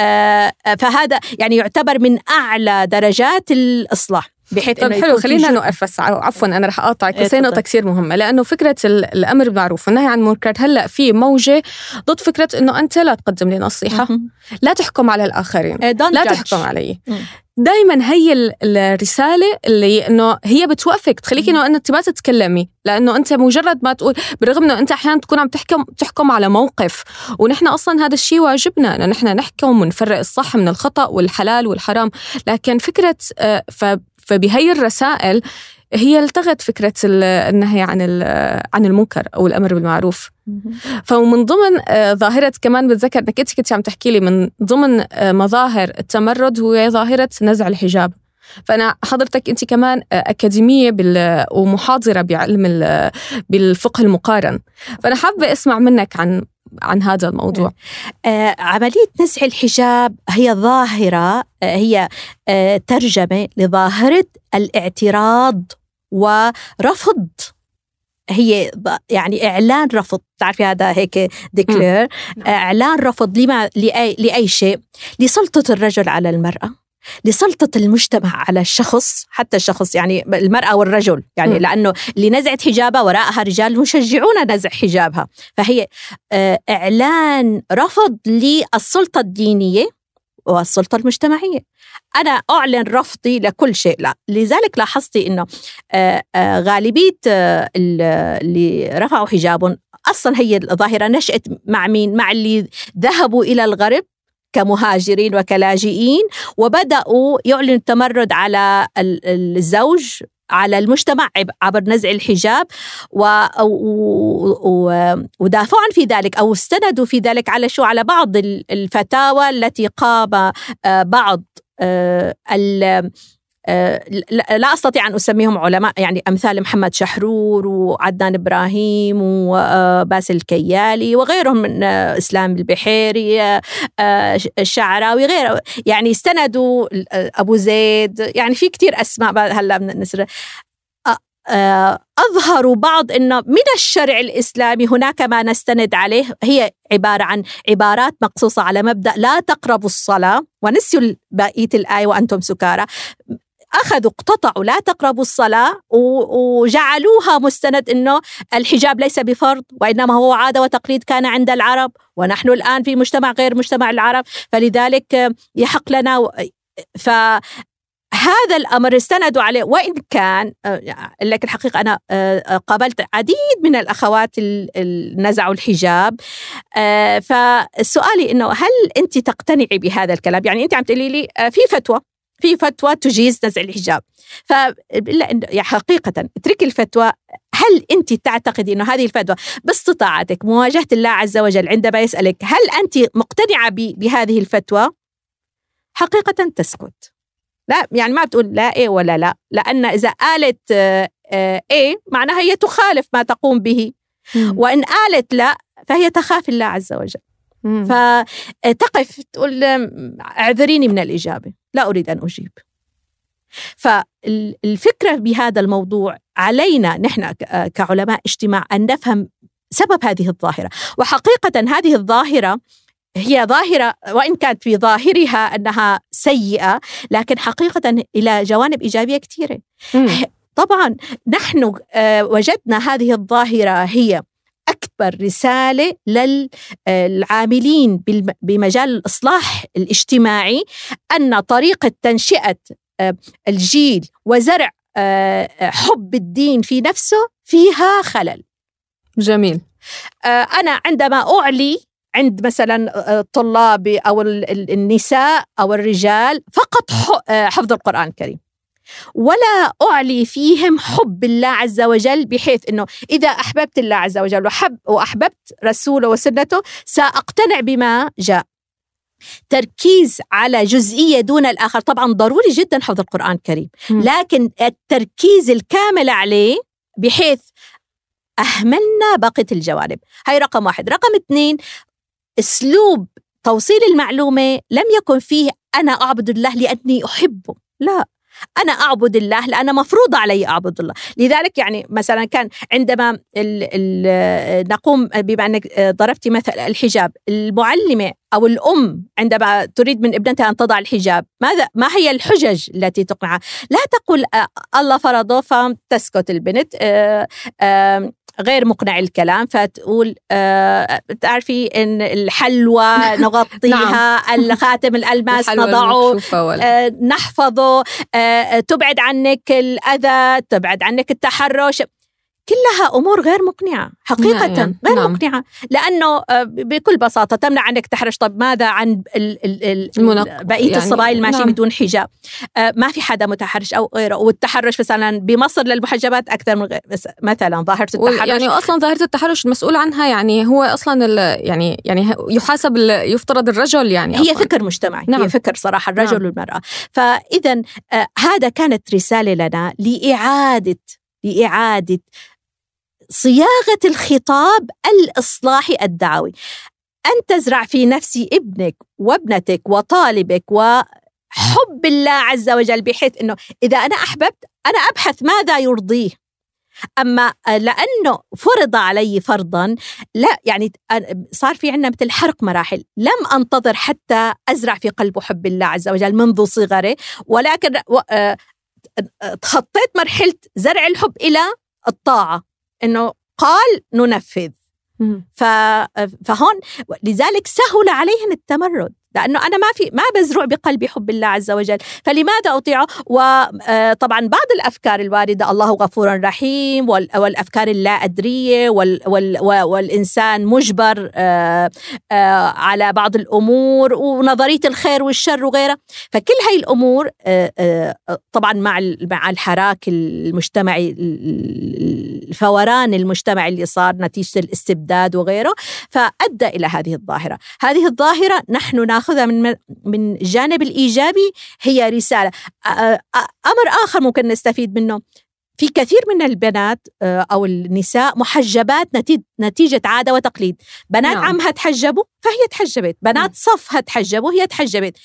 آه، فهذا يعني يعتبر من أعلى درجات الإصلاح. بحيث طيب حلو خلينا نوقف. بس عفوا أنا رح أقاطعك بس هي نقطة كثير مهمة. لأنه فكرة الأمر بالمعروف والنهي عن المنكر هلأ في موجة ضد فكرة إنه أنت لا تقدم لي نصيحة. لا تحكم على الآخرين. إيه، لا تحكم علي. دائما هي الرسالة اللي إنه هي بتوقفك تخليكي إنه أنت ما تتكلمي. لأنه أنت مجرد ما تقول بالرغم إنه أنت أحيانا تكون عم تحكم تحكم على موقف. ونحن أصلا هذا الشيء واجبنا إنه نحن نحكم ونفرق الصح من الخطأ والحلال والحرام. لكن فكرة آه، فبهي الرسائل هي التغت فكرة النهي عن عن المنكر أو الأمر بالمعروف. فمن ضمن آه، ظاهرة كمان بتذكر أنك أنت كنت عم تحكي لي من ضمن آه، مظاهر التمرد هو ظاهرة نزع الحجاب. فأنا حضرتك أنت كمان آه، أكاديمية بال ومحاضرة بعلم بالفقه المقارن. فأنا حابة أسمع منك عن عن هذا الموضوع. آه عملية نزع الحجاب هي ظاهرة آه هي آه ترجمة لظاهرة الاعتراض ورفض. هي يعني إعلان رفض. تعرفي هذا هيك ديكلير. إعلان رفض لما لأي لأي شيء؟ لسلطة الرجل على المرأة. لسلطة المجتمع على الشخص حتى الشخص يعني المرأة والرجل يعني م. لأنه اللي نزعت حجابها وراءها رجال يشجعون نزع حجابها فهي آه، إعلان رفض للسلطة الدينية والسلطة المجتمعية أنا أعلن رفضي لكل شيء لا لذلك لاحظتي أنه آه، آه، غالبية اللي رفعوا حجابهم أصلا هي الظاهرة نشأت مع مين؟ مع اللي ذهبوا إلى الغرب كمهاجرين وكلاجئين وبدأوا يعلنوا التمرد على الزوج على المجتمع عبر نزع الحجاب و... و... ودافعوا في ذلك أو استندوا في ذلك على شو؟ على بعض الفتاوى التي قام آه، بعض آه، لا أستطيع أن أسميهم علماء يعني أمثال محمد شحرور وعدنان إبراهيم وباسل الكيالي وغيرهم من آه، إسلام البحيري آه، الشعراوي غيره. يعني استندوا أبو زيد. يعني في كتير أسماء هلا نسر أظهروا بعض أنه من الشرع الإسلامي هناك ما نستند عليه هي عبارة عن عبارات مقصوصة على مبدأ لا تقربوا الصلاة ونسيوا بقية الآية وأنتم سكارى. أخذوا اقتطعوا لا تقربوا الصلاة وجعلوها مستند أنه الحجاب ليس بفرض وإنما هو عادة وتقليد كان عند العرب ونحن الآن في مجتمع غير مجتمع العرب فلذلك يحق لنا ف هذا الأمر استندوا عليه وإن كان آه، لك الحقيقة أنا آه، قابلت عديد من الأخوات نزعوا الحجاب فسؤالي إنه هل أنت تقتنعي بهذا الكلام؟ يعني أنت عم تقولي لي في فتوى. في فتوى تجيز نزع الحجاب. ف يعني حقيقة اتركي الفتوى. هل أنت تعتقدي إنه هذه الفتوى باستطاعتك مواجهة الله عز وجل عندما يسألك هل أنت مقتنعة بهذه الفتوى؟ حقيقة تسكت. لا يعني ما بتقول لا إيه ولا لا. لأن إذا قالت آه، آه، إيه معناها هي تخالف ما تقوم به. وإن قالت لا فهي تخاف الله عز وجل. فتقف تقول اعذريني من الإجابة. لا أريد أن أجيب. فالفكرة بهذا الموضوع علينا نحن كعلماء اجتماع أن نفهم سبب هذه الظاهرة. وحقيقة هذه الظاهرة هي ظاهرة وإن كانت في ظاهرها أنها سيئة لكن حقيقة إلى جوانب إيجابية كثيرة. طبعا نحن آه، وجدنا هذه الظاهرة هي أكبر رسالة للعاملين بمجال الإصلاح الاجتماعي أن طريقة تنشئة آه، الجيل وزرع آه، حب الدين في نفسه فيها خلل. جميل. أنا عندما أعلي عند مثلا طلابي أو النساء أو الرجال فقط حفظ القرآن الكريم. ولا أعلي فيهم حب الله عز وجل بحيث إنه إذا أحببت الله عز وجل وحب وأحببت رسوله وسنته سأقتنع بما جاء. تركيز على جزئية دون الآخر طبعا ضروري جدا حفظ القرآن الكريم لكن التركيز الكامل عليه بحيث أهملنا بقية الجوانب. هاي رقم واحد. رقم اثنين أسلوب توصيل المعلومة لم يكن فيه أنا أعبد الله لأني أحبه. لا. أنا أعبد الله لأن مفروض علي أعبد الله. لذلك يعني مثلا كان عندما ال ال نقوم بما أنك ضربتي مثل الحجاب المعلمة أو الأم عندما تريد من ابنتها أن تضع الحجاب ماذا؟ ما هي الحجج التي تقنعها؟ لا تقول الله فرضه فتسكت البنت غير مقنع الكلام فتقول آه تعرفي إن الحلوى نغطيها نعم. الخاتم الألماس نضعه آه نحفظه آه تبعد عنك الأذى تبعد عنك التحرش كلها أمور غير مقنعة حقيقه نعم. غير نعم. مقنعة لأنه آه، بكل بساطة تمنع عنك تحرش طب ماذا عن ال ال ال بقية يعني الصبايا الماشيين نعم. بدون حجاب آه، ما في حدا متحرش أو غيره والتحرش مثلا بمصر للمحجبات أكثر من غير مثلا ظاهرة التحرش يعني أصلا ظاهرة التحرش المسؤول عنها يعني هو أصلا يعني يعني يحاسب يفترض الرجل يعني هي أصلاً. فكر مجتمعي نعم. هي فكر صراحة الرجل نعم. والمرأة فاذا آه هذا كانت رسالة لنا لإعادة لإعادة صياغة الخطاب الإصلاحي الدعوي. أن تزرع في نفس ابنك وابنتك وطالبك وحب الله عز وجل بحيث إنه إذا أنا أحببت أنا أبحث ماذا يرضيه. أما لأنه فرض علي فرضا لا يعني صار في عندنا مثل حرق مراحل. لم أنتظر حتى أزرع في قلبه حب الله عز وجل منذ صغره ولكن تخطيت مرحلة زرع الحب إلى الطاعة. إنه قال ننفذ. فهون لذلك سهل عليهم التمرد. لأنه أنا ما في ما بزرع بقلبي حب الله عز وجل. فلماذا أطيعه؟ وطبعا آه، بعض الأفكار الواردة الله غفور رحيم والأفكار اللا ادريه والإنسان مجبر آه، آه، على بعض الأمور ونظرية الخير والشر وغيرها فكل هاي الأمور طبعا مع مع الحراك المجتمعي الفوران المجتمعي اللي صار نتيجة الاستبداد وغيره فأدى إلى هذه الظاهرة. هذه الظاهرة نحن ناخذ ناخذها من من الجانب الإيجابي هي رسالة. أمر آخر ممكن نستفيد منه. في كثير من البنات أو النساء محجبات نتيجة عادة وتقليد. بنات نعم. عمها تحجبوا فهي تحجبت. بنات نعم. صفها تحجبوا هي تحجبت.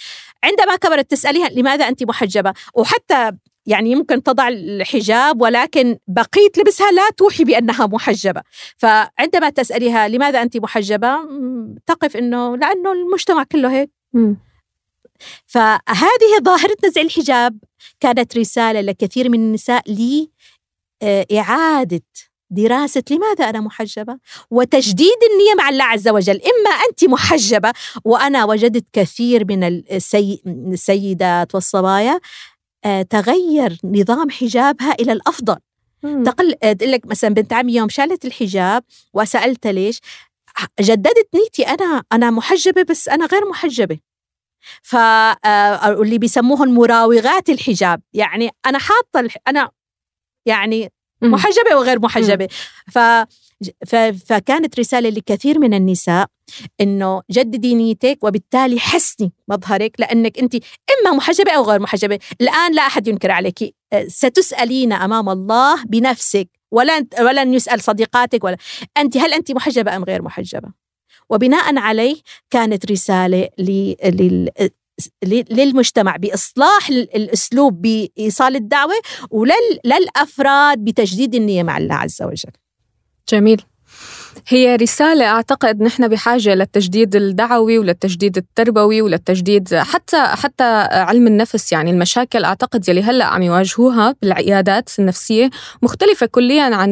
عندما كبرت تسأليها لماذا أنت محجبة؟ وحتى يعني يمكن تضع الحجاب ولكن بقية لبسها لا توحي بأنها محجبة. فعندما تسأليها لماذا أنت محجبة؟ تقف أنه لأنه المجتمع كله هيك. فهذه ظاهرة نزع الحجاب كانت رسالة لكثير من النساء لإعادة دراسة لماذا أنا محجبة؟ وتجديد النية مع الله عز وجل. إما أنت محجبة وأنا وجدت كثير من السيدات والصبايا تغير نظام حجابها إلى الأفضل. تقل تقول لك مثلا بنت عمي يوم شالت الحجاب وسالتها ليش جددت نيتي أنا أنا محجبة بس أنا غير محجبة. فاللي بيسموهم مراوغات الحجاب. يعني أنا حاطة أنا يعني محجبة وغير محجبة. ف فكانت رسالة لكثير من النساء إنه جددي نيتك وبالتالي حسني مظهرك لأنك انت إما محجبة أو غير محجبة. الآن لا أحد ينكر عليك. ستسألين أمام الله بنفسك ولن ولن يسأل صديقاتك ولا. انت هل انت محجبة أم غير محجبة؟ وبناء عليه كانت رسالة للمجتمع بإصلاح الأسلوب بإيصال الدعوة وللافراد بتجديد النية مع الله عز وجل. جميل. هي رسالة أعتقد نحن بحاجة للتجديد الدعوي وللتجديد التربوي وللتجديد حتى حتى علم النفس. يعني المشاكل أعتقد يلي هلأ عم يواجهوها بالعيادات النفسية مختلفة كليا عن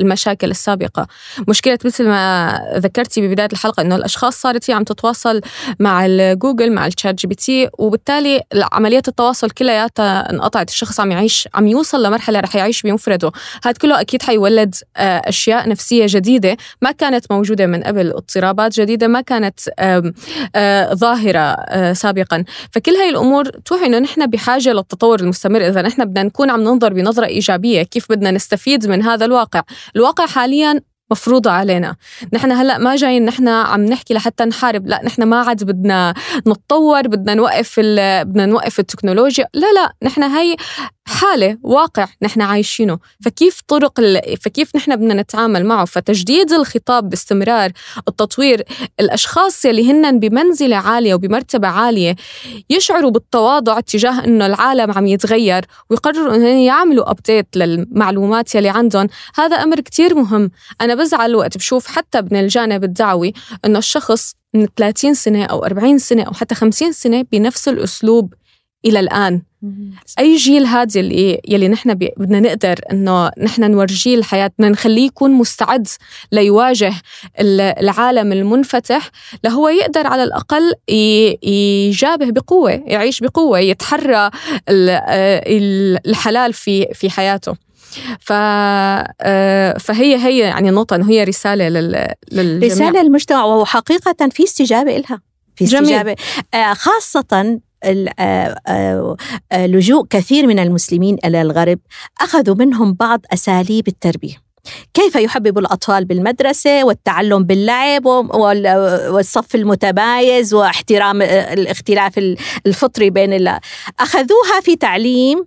المشاكل السابقة. مشكلة مثل ما ذكرتي ببداية الحلقة إنه الأشخاص صارت هي عم تتواصل مع الجوجل مع ال ChatGPT وبالتالي عمليات التواصل كلياتها انقطعت. الشخص عم يعيش عم يوصل لمرحلة رح يعيش بمفرده هذا كله أكيد حيولد آه، أشياء نفسية جديدة. ما كانت موجودة من قبل اضطرابات جديدة ما كانت ظاهرة سابقا. فكل هاي الأمور توحي أنه نحن بحاجة للتطور المستمر. إذا نحن بدنا نكون عم ننظر بنظرة إيجابية كيف بدنا نستفيد من هذا الواقع. الواقع حاليا مفروضة علينا. نحن هلأ ما جايين نحن عم نحكي لحتى نحارب. لا نحن ما عاد بدنا نتطور بدنا نوقف بدنا نوقف التكنولوجيا. لا لا نحن هي حالة واقع نحن عايشينه. فكيف طرق ال... فكيف نحن بدنا نتعامل معه؟ فتجديد الخطاب باستمرار التطوير الأشخاص يلي هن بمنزلة عالية وبمرتبة عالية يشعروا بالتواضع تجاه إنه العالم عم يتغير ويقرروا إنه يعملوا أبديت للمعلومات يلي عندهم. هذا أمر كتير مهم. أنا بزعل وقت بشوف حتى من الجانب الدعوي إنه الشخص من 30 سنة أو 40 سنة أو حتى 50 سنة بنفس الأسلوب إلى الآن. أي جيل هذا اللي يلي نحن بدنا نقدر إنه نحن نورجيه الحياة بدنا نخليه يكون مستعد ليواجه العالم المنفتح لهو يقدر على الأقل يجابه بقوة يعيش بقوة يتحرى الحلال في في حياته. ف فهي هي يعني نقطة إنه هي رسالة للجميع. رسالة للمجتمع وحقيقه في استجابة لها في استجابه جميل. خاصه آه، آه، آه، لجوء كثير من المسلمين إلى الغرب أخذوا منهم بعض أساليب التربية. كيف يحبب الأطفال بالمدرسة والتعلم باللعب والصف المتمايز واحترام الاختلاف الفطري بين أخذوها في تعليم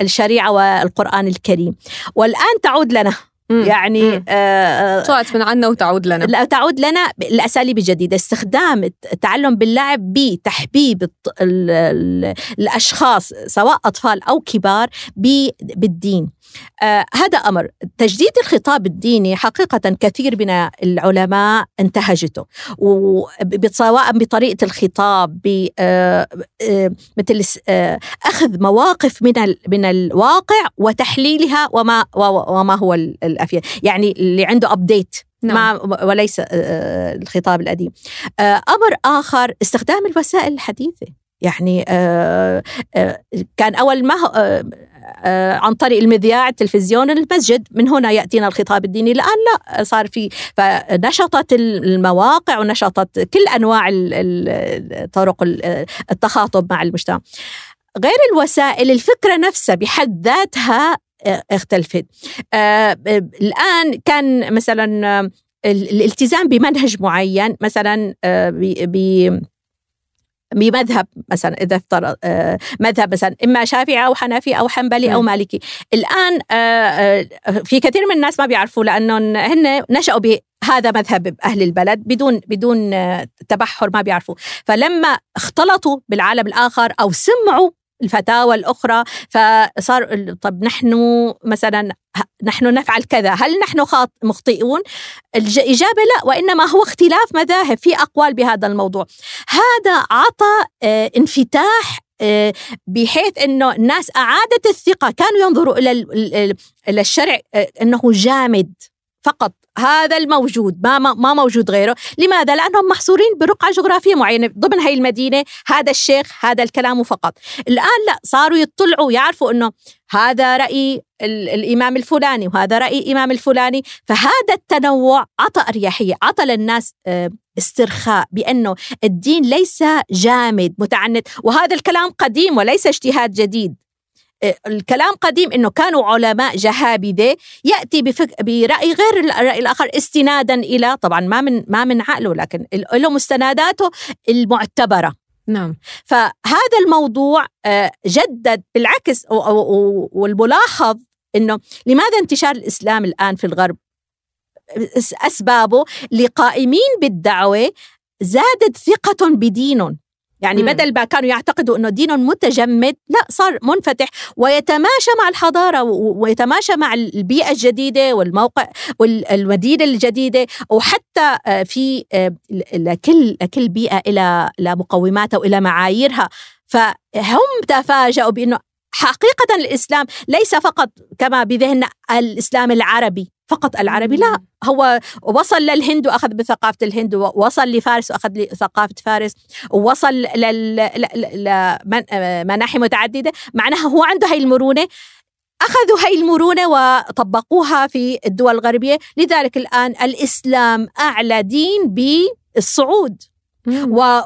الشريعة والقرآن الكريم. والآن تعود لنا. يعني آه طلعت من عنا وتعود لنا. لا تعود لنا الاساليب الجديدة. استخدام التعلم باللعب بتحبيب الأشخاص سواء أطفال أو كبار بالدين. آه هذا أمر. تجديد الخطاب الديني حقيقة كثير من العلماء انتهجته سواء بطريقة الخطاب ب آه آه مثل أخذ مواقف من من الواقع وتحليلها وما وما هو الأفيد. يعني اللي عنده ابديت نعم. ما وليس الخطاب القديم. أمر آخر استخدام الوسائل الحديثة. يعني كان أول ما عن طريق المذياع التلفزيون المسجد. من هنا يأتينا الخطاب الديني. الآن لا صار في فنشطت المواقع ونشطت كل أنواع طرق التخاطب مع المجتمع. غير الوسائل الفكرة نفسها بحد ذاتها اختلفت. آه الآن كان مثلا الالتزام بمنهج معين مثلا آه ب بمذهب مثلا إذا افترض آه مذهب مثلا إما شافعي أو حنفي أو حنبلي أو مالكي. الآن آه, آه، في كثير من الناس ما بيعرفوا لأنهم هن نشأوا بهذا مذهب أهل البلد بدون بدون تبحر ما بيعرفوا. فلما اختلطوا بالعالم الآخر أو سمعوا الفتاوى الأخرى فصار طب نحن مثلا نحن نفعل كذا هل نحن مخطئون؟ الإجابة لا وإنما هو اختلاف مذاهب في أقوال بهذا الموضوع. هذا عطى آه، انفتاح آه، بحيث إنه الناس أعادت الثقة كانوا ينظروا إلى إلى الشرع آه، إنه جامد فقط. هذا الموجود ما ما موجود غيره. لماذا؟ لأنهم محصورين برقعة جغرافية معينة ضمن هي المدينة هذا الشيخ هذا الكلام فقط. الآن لا صاروا يطلعوا يعرفوا إنه هذا رأي الإمام الفلاني وهذا رأي الامام الفلاني. فهذا التنوع عطى أريحية عطى للناس آه، استرخاء بأنه الدين ليس جامد متعنت. وهذا الكلام قديم وليس اجتهاد جديد. الكلام قديم إنه كانوا علماء جهابذة يأتي بفك... برأي غير الراي الآخر استنادا إلى طبعا ما من ما من عقله لكن له مستنداته المعتبرة. نعم. فهذا الموضوع آه، جدد بالعكس والملاحظ إنه لماذا انتشار الإسلام الآن في الغرب؟ أسبابه لقائمين بالدعوة زادت ثقة بدينهم. يعني مم. بدل ما كانوا يعتقدوا إنه دين متجمد لا صار منفتح. ويتماشى مع الحضارة ويتماشى مع البيئة الجديدة والموقع والمدينه الجديدة. وحتى آه، في آه، لكل لكل بيئة إلى مقوماتها وإلى معاييرها. فهم تفاجأوا بإنه حقيقة الإسلام ليس فقط كما بذهننا الإسلام العربي فقط العربي لا. هو وصل للهند وأخذ بثقافة الهند ووصل لفارس وأخذ بثقافه فارس ووصل لمناحي متعددة. معناها هو عنده هاي المرونة أخذوا هاي المرونة وطبقوها في الدول الغربية. لذلك الآن الإسلام أعلى دين بالصعود.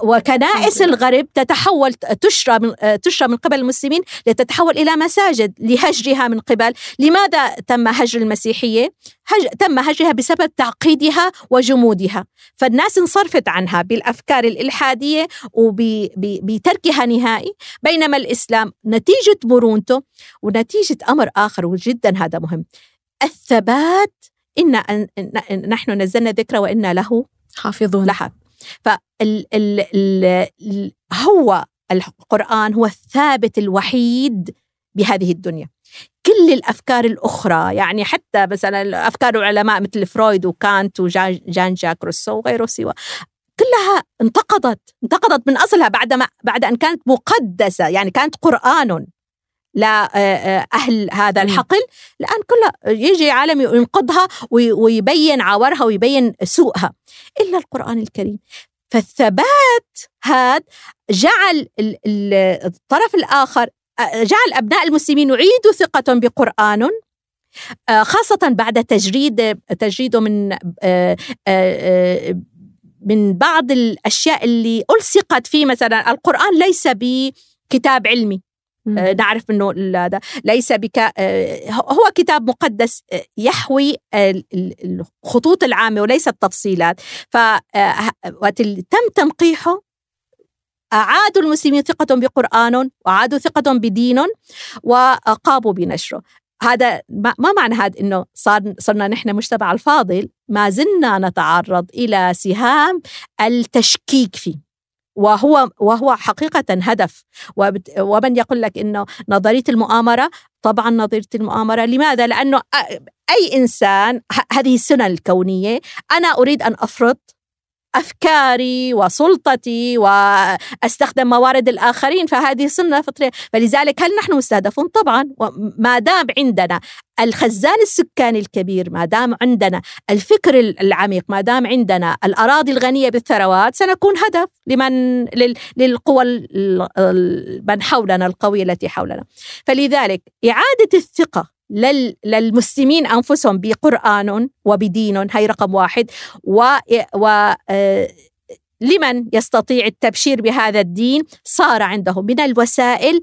وكنائس الغرب تتحول تشرى من تشرى من قبل المسلمين لتتحول إلى مساجد لهجرها من قبل. لماذا تم هجر المسيحية؟ هج... تم هجرها بسبب تعقيدها وجمودها. فالناس انصرفت عنها بالأفكار الإلحادية وبتركها نهائي. بينما الإسلام نتيجة مرونته ونتيجة أمر آخر وجدا هذا مهم. الثبات إن نحن نزلنا ذكر وإنا له حافظون. لحظ فال ال ال هو القرآن هو الثابت الوحيد بهذه الدنيا. كل الأفكار الأخرى يعني حتى مثلا أفكار العلماء مثل فرويد وكانت وجان جاك روسو وغيره سوى كلها انتقضت انتقضت من أصلها بعد ما بعد أن كانت مقدسة يعني كانت قرآن. لأهل هذا الحقل. الآن كلها يجي عالم ينقضها ويبين عورها ويبين سوءها. إلا القرآن الكريم. فالثبات هذا جعل الطرف الآخر جعل أبناء المسلمين يعيدوا ثقتهم بقرآن خاصة بعد تجريد تجريده من من بعض الأشياء اللي ألصقت فيه. مثلا القرآن ليس بكتاب علمي. آه، نعرف انه هذا. ليس بك آه، هو كتاب مقدس آه، يحوي الخطوط العامة وليس التفصيلات. ف تم تنقيحه. أعادوا المسلمين ثقتهم بقرآن وأعادوا ثقتهم بدين وقاموا بنشره. هذا ما معنى هذا إنه صار صرنا نحن مجتمع الفاضل؟ ما زلنا نتعرض إلى سهام التشكيك فيه. وهو وهو حقيقة هدف ومن يقول لك إنه نظرية المؤامرة طبعا نظرية المؤامرة لماذا؟ لأنه أي إنسان هذه السنة الكونية أنا أريد أن أفرض أفكاري وسلطتي وأستخدم موارد الآخرين فهذه سنة فطرية. فلذلك هل نحن مستهدفون؟ طبعا. ما دام عندنا الخزان السكاني الكبير ما دام عندنا الفكر العميق ما دام عندنا الأراضي الغنية بالثروات سنكون هدف لمن للقوى من حولنا القوية التي حولنا. فلذلك إعادة الثقة للمسلمين أنفسهم بقرآن وبدين هي رقم واحد. و, و آه، لمن يستطيع التبشير بهذا الدين؟ صار عنده من الوسائل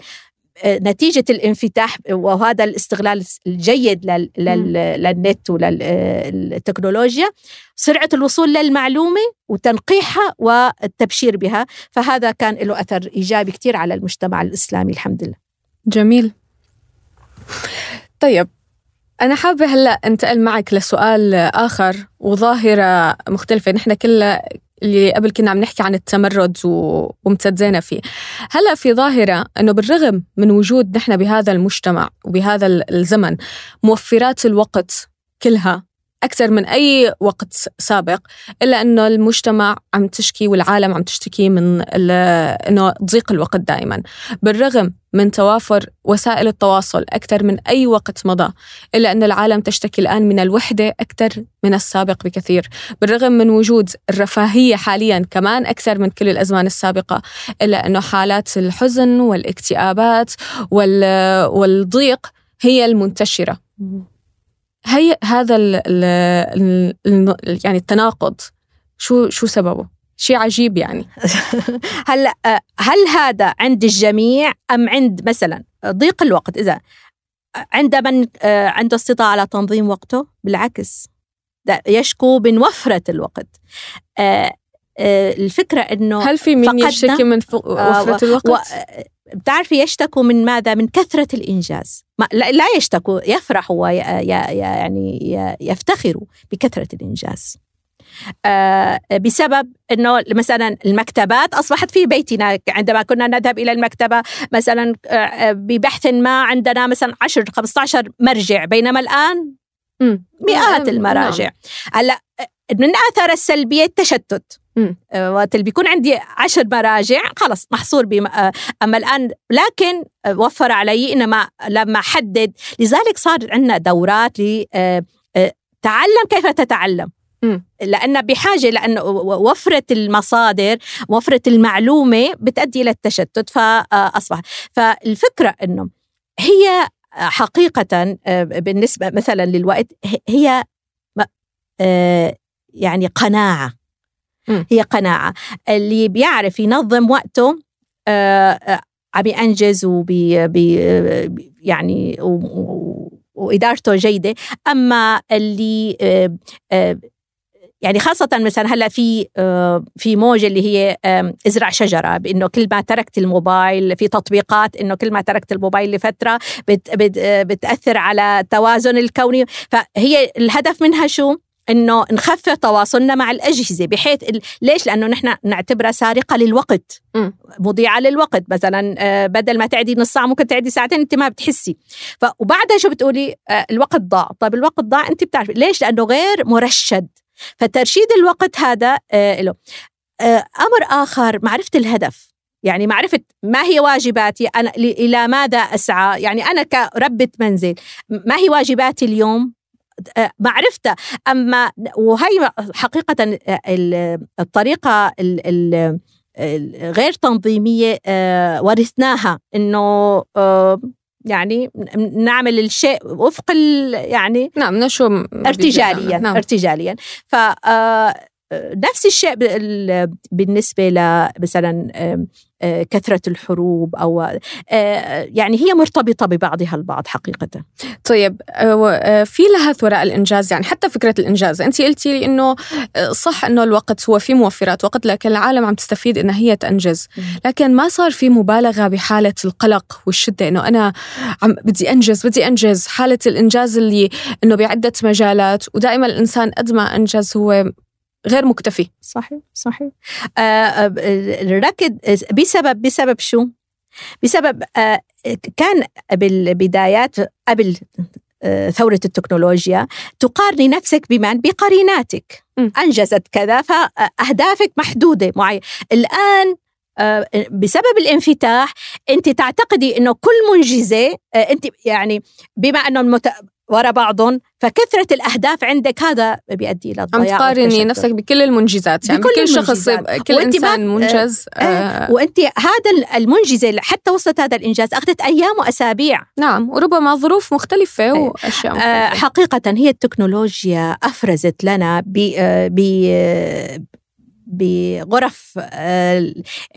آه، نتيجة الانفتاح وهذا الاستغلال الجيد للنت وللتكنولوجيا سرعة الوصول للمعلومة وتنقيحها والتبشير بها فهذا كان له أثر إيجابي كثير على المجتمع الإسلامي الحمد لله. جميل. طيب أنا حابة هلأ أنتقل معك لسؤال آخر وظاهرة مختلفة. نحن كلها اللي قبل كنا عم نحكي عن التمرد ومتزينا فيه. هلأ في ظاهرة أنه بالرغم من وجود نحن بهذا المجتمع وبهذا الزمن موفرات الوقت كلها أكثر من أي وقت سابق إلا أنه المجتمع عم تشكي والعالم عم تشتكي من أنه ضيق الوقت دائما. بالرغم من توافر وسائل التواصل أكثر من أي وقت مضى إلا أن العالم تشتكي الآن من الوحدة أكثر من السابق بكثير. بالرغم من وجود الرفاهية حاليا كمان أكثر من كل الأزمان السابقة إلا أنه حالات الحزن والاكتئابات والضيق هي المنتشرة. هي هذا ال ال ال يعني التناقض. شو شو سببه؟ شيء عجيب يعني. هلا هل هذا عند الجميع أم عند مثلا ضيق الوقت؟ إذا عند من عنده استطاعة على تنظيم وقته؟ بالعكس. يشكو من وفره الوقت الفكرة إنه هل في مين يشتكي من وفرة الوقت؟ بتعرفي يشتكوا من ماذا؟ من كثرة الإنجاز. ما لا يشتكوا يفرحوا ويعني يفتخروا بكثرة الإنجاز. آه بسبب إنه مثلا المكتبات أصبحت في بيتنا. عندما كنا نذهب إلى المكتبة مثلا آه ببحث ما عندنا مثلا 10 15 مرجع. بينما الآن مئات المراجع. نعم. هلأ من آثار السلبية التشتت. آه، وقت اللي بيكون عندي عشر مراجع خلص محصور بما آه، أما الآن لكن وفر علي إنما لما حدد لذلك صار عندنا دورات ل تعلم كيف تتعلم. لأن بحاجة لأن وفرة المصادر وفرة المعلومة بتؤدي إلى التشتت فأصبح فالفكرة أنه هي حقيقة بالنسبة مثلا للوقت هي يعني قناعة. هي قناعة. اللي بيعرف ينظم وقته عم ينجز وبي بي يعني وإدارته جيدة. أما اللي يعني خاصة مثلا هلأ في في موجة اللي هي إزرع شجرة بإنه كل ما تركت الموبايل في تطبيقات إنه كل ما تركت الموبايل لفترة بت بت بتأثر على التوازن الكوني. فهي الهدف منها شو؟ إنه نخفف تواصلنا مع الأجهزة بحيث ال... ليش؟ لأنه نحن نعتبرها سارقة للوقت. م. مضيعة للوقت. مثلا آه، بدل ما تعدي نص ساعة ممكن تعدي ساعتين أنت ما بتحسي. ف... وبعدها شو بتقولي؟ آه، الوقت ضاع. طيب الوقت ضاع أنت بتعرفي. ليش؟ لأنه غير مرشد. فترشيد الوقت هذا آه، له أمر آخر معرفة الهدف. يعني معرفة ما هي واجباتي أنا إلى ماذا أسعى؟ يعني أنا كربة منزل ما هي واجباتي اليوم؟ معرفته. أما وهي حقيقة الطريقة الغير تنظيمية آه، ورثناها. إنه آه، يعني نعمل الشيء وفق يعني نعم نشو ارتجاليا نعم. ارتجاليا. ف نفس الشيء بالنسبة مثلا كثرة الحروب أو يعني هي مرتبطة ببعضها البعض حقيقة. طيب في لهث وراء الإنجاز يعني حتى فكرة الإنجاز. أنت قلتي لي أنه صح أنه الوقت هو في موفرات وقت لكن العالم عم تستفيد أنها هي تنجز لكن ما صار في مبالغة بحالة القلق والشدة أنه أنا عم بدي أنجز بدي أنجز. حالة الإنجاز اللي أنه بعدة مجالات ودائما الإنسان قد ما أنجز هو غير مكتفي صحيح صحيح آه, آه، ركض بسبب بسبب شو؟ بسبب آه كان بالبدايات قبل آه ثورة التكنولوجيا تقارني نفسك بمن؟ بقريناتك. أنجزت كذا فأهدافك محدودة معينة الآن آه، بسبب الانفتاح أنت تعتقدي إنه كل منجزة آه، أنت يعني بما أنه المت... ورا بعضهم فكثرة الأهداف عندك هذا بيؤدي إلى الضياع عم تقارني نفسك بكل المنجزات يعني بكل, بكل شخص كل إنسان منجز آه آه وأنت هذا المنجزة حتى وصلت هذا الإنجاز أخذت أيام وأسابيع. نعم وربما ظروف مختلفة آه، وأشياء مختلفة. آه حقيقة هي التكنولوجيا أفرزت لنا ب آه، بغرف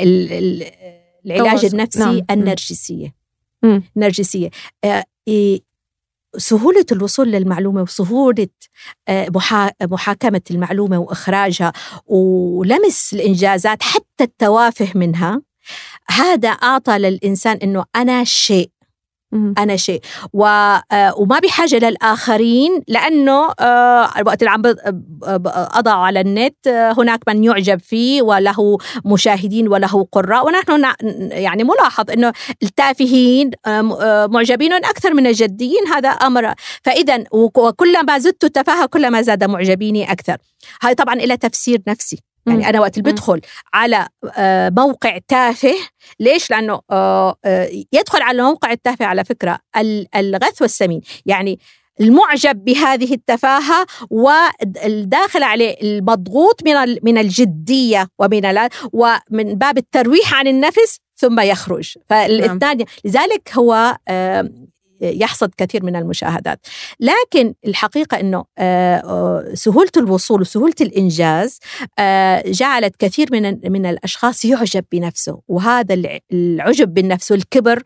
العلاج النفسي نعم. النرجسية. النرجسية سهولة الوصول للمعلومة وسهولة آه، محاكمة المعلومة وإخراجها ولمس الإنجازات حتى التوافه منها هذا أعطى للإنسان أنه أنا شيء. أنا شيء. آه، وما بحاجه للآخرين لأنه آه، الوقت اللي عم أضعه على النت آه، هناك من يعجب فيه وله مشاهدين وله قراء ونحن يعني ملاحظ إنه التافهين معجبين أكثر من الجديين هذا أمر. فإذا وكلما زدت تفاهه كلما زاد معجبيني أكثر. هاي طبعا لها تفسير نفسي. يعني أنا وقت اللي بدخل على آه، موقع تافه ليش؟ لأنه آه، آه، يدخل على الموقع التافه على فكرة الغث والسمين. يعني المعجب بهذه التفاهة والداخل عليه المضغوط من من الجدية ومن ومن باب الترويح عن النفس ثم يخرج. فالإثنان نعم. لذلك هو يحصد كثير من المشاهدات. لكن الحقيقة أنه آه، آه، سهولة الوصول وسهولة الإنجاز آه، جعلت كثير من من الأشخاص يعجب بنفسه. وهذا العجب بالنفس والكبر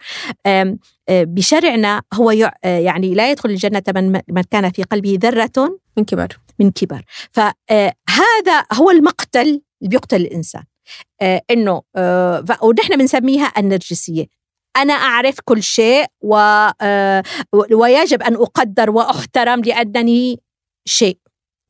بشرعنا هو يعني لا يدخل الجنة من كان في قلبه ذرة من كبر. من كبر. فهذا هو المقتل اللي بيقتل الإنسان. إنه ونحن بنسميها النرجسية. أنا أعرف كل شيء و... آه، ويجب أن أقدر وأحترم لأنني شيء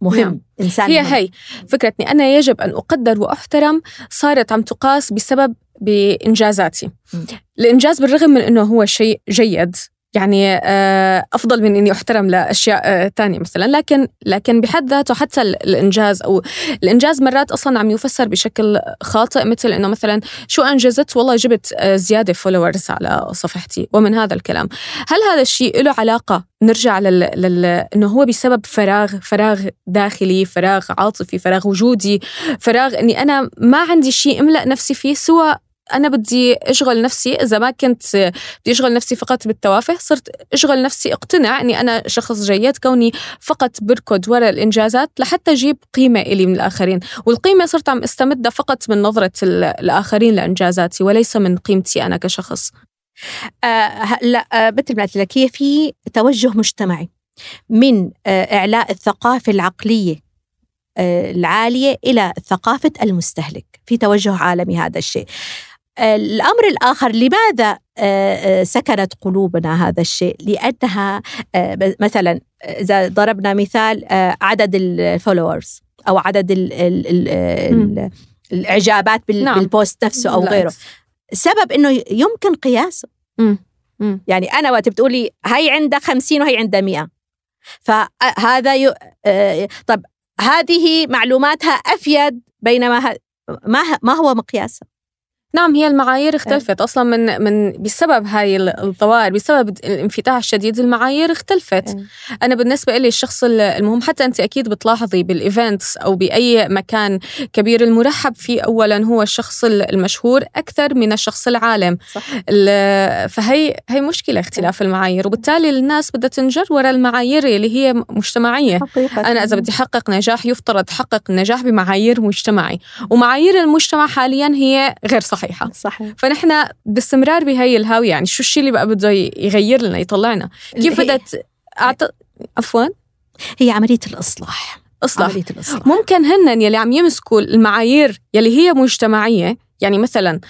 مهم نعم. إنسان هي مهم. هي فكرتني أنا يجب أن أقدر وأحترم صارت عم تقاس بسبب بإنجازاتي م. الإنجاز بالرغم من أنه هو شيء جيد يعني آه، أفضل من إني أحترم لأشياء ثانية آه، مثلا. لكن لكن بحد ذاته حتى الإنجاز أو الإنجاز مرات أصلا عم يفسر بشكل خاطئ مثل إنه مثلا شو أنجزت؟ والله جبت آه، زيادة followers على صفحتي ومن هذا الكلام. هل هذا الشيء له علاقة؟ نرجع لل... لل... إنه هو بسبب فراغ فراغ داخلي فراغ عاطفي فراغ وجودي فراغ إني أنا ما عندي شيء أملأ نفسي فيه سوى أنا بدي أشغل نفسي إذا ما كنت بدي أشغل نفسي فقط بالتوافه صرت أشغل نفسي أقتنع إني أنا شخص جيد كوني فقط بركض وراء الإنجازات لحتى أجيب قيمة إلي من الآخرين. والقيمة صرت عم استمدها فقط من نظرة الآخرين لإنجازاتي وليس من قيمتي أنا كشخص. آه لا آه مثل ما قلت لك هي في توجه مجتمعي من آه إعلاء الثقافة العقلية آه العالية إلى ثقافة المستهلك. في توجه عالمي هذا الشيء. الأمر الآخر لماذا آه، آه، سكنت قلوبنا هذا الشيء؟ لأنها آه، مثلا إذا ضربنا مثال عدد ال followers أو عدد ال ال ال الإعجابات نعم. بال post نفسه أو غيره. سبب أنه يمكن قياسه يعني أنا وقت بتقولي هي عندها خمسين وهي عندها مئة. فهذا ي... طب هذه معلوماتها أفيد بينما ما ما هو مقياسها؟ نعم هي المعايير اختلفت. أصلا من من بسبب هاي الظواهر بسبب الانفتاح الشديد المعايير اختلفت. أنا بالنسبة لي الشخص المهم حتى أنت أكيد بتلاحظي بالايفنتس أو بأي مكان كبير المرحب فيه اولا هو الشخص المشهور أكثر من الشخص العالم. صح. فهي هي مشكلة اختلاف المعايير. وبالتالي الناس بدها تنجر وراء المعايير اللي هي مجتمعية. حقيقة. أنا إذا بدي احقق نجاح يفترض احقق النجاح بمعايير مجتمعي. ومعايير المجتمع حاليا هي غير صح صحيحة. صحيح. فنحن باستمرار بهي الهاوية يعني شو الشيء اللي بقى بده يغير لنا يطلعنا؟ كيف بدت أعت... عفوا؟ هي عملية الإصلاح. إصلاح. عملية الإصلاح. ممكن هن يلي عم يمسكوا المعايير يلي هي مجتمعية يعني مثلا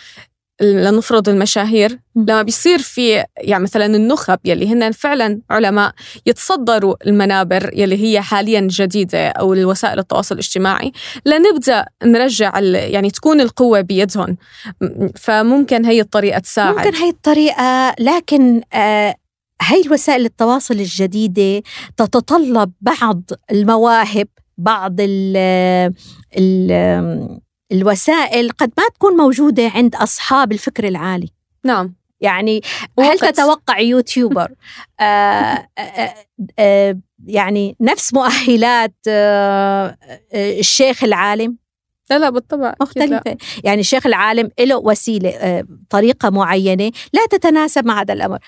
لنفرض المشاهير لما بيصير في يعني مثلا النخب يلي هن فعلا علماء يتصدروا المنابر يلي هي حاليا جديدة أو الوسائل التواصل الاجتماعي لنبدأ نرجع يعني تكون القوة بيدهم. فممكن هي الطريقة تساعد. ممكن هي الطريقة لكن آه هي الوسائل التواصل الجديدة تتطلب بعض المواهب بعض ال ال الوسائل قد ما تكون موجودة عند أصحاب الفكر العالي. نعم. يعني هل تتوقع يوتيوبر؟ آآ آآ آآ آه، يعني نفس مؤهلات آه، الشيخ العالم؟ لا لا بالطبع مختلفة. يعني الشيخ العالم له وسيلة آه، طريقة معينة لا تتناسب مع هذا الأمر.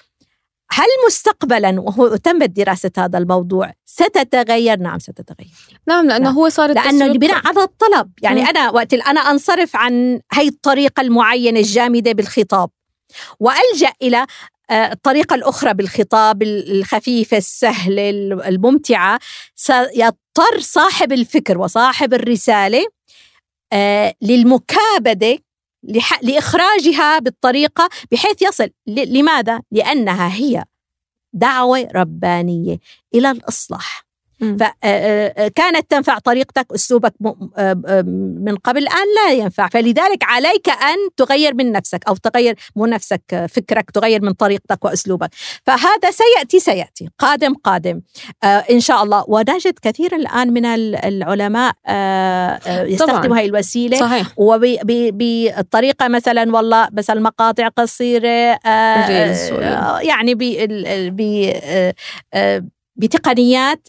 هل مستقبلا وهو تمت دراسة هذا الموضوع ستتغير؟ نعم ستتغير نعم لأنه نعم. هو صار لأنه بناء على الطلب يعني م. أنا وقت أنا أنصرف عن هي الطريقة المعينة الجامدة بالخطاب وألجأ إلى آه، الطريقة الأخرى بالخطاب الخفيفة السهلة الممتعة سيضطر صاحب الفكر وصاحب الرسالة آه، للمكابدة لإخراجها بالطريقة بحيث يصل لماذا؟ لأنها هي دعوة ربانية إلى الإصلاح فكانت تنفع طريقتك أسلوبك من قبل الآن لا ينفع. فلذلك عليك أن تغير من نفسك أو تغير مو نفسك فكرك تغير من طريقتك وأسلوبك. فهذا سيأتي سيأتي. قادم قادم. إن شاء الله. ونجد كثير الآن من العلماء يستخدموا هاي الوسيلة. صحيح. بالطريقة مثلا والله مثلا مقاطع قصيرة يعني بتقنيات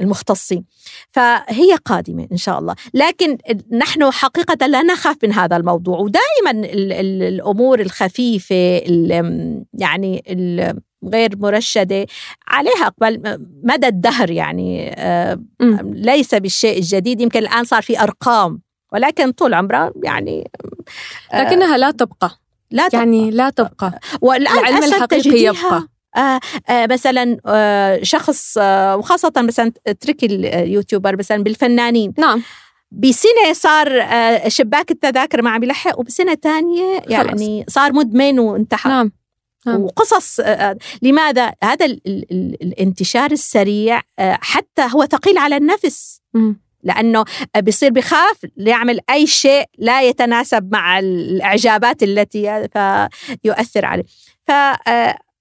المختصين. فهي قادمة إن شاء الله. لكن نحن حقيقة لا نخاف من هذا الموضوع. ودائما الأمور الخفيفة يعني غير مرشدة عليها أقبل مدى الدهر يعني ليس بالشيء الجديد. يمكن الآن صار في أرقام ولكن طول عمرها يعني لكنها لا تبقى. لا تبقى. يعني لا تبقى. والآن العلم الحقيقي يبقى. آه آه مثلا آه شخص آه وخاصة مثلا اتركي اليوتيوبر مثلا بالفنانين نعم بسنة صار آه شباك التذاكر ما عم يلحق وبسنة ثانية يعني خلص. صار مدمن وانتحر نعم. نعم. وقصص آه لماذا هذا ال ال ال الانتشار السريع آه حتى هو ثقيل على النفس م. لأنه بيصير بخاف ليعمل أي شيء لا يتناسب مع الإعجابات التي فيؤثر عليه ف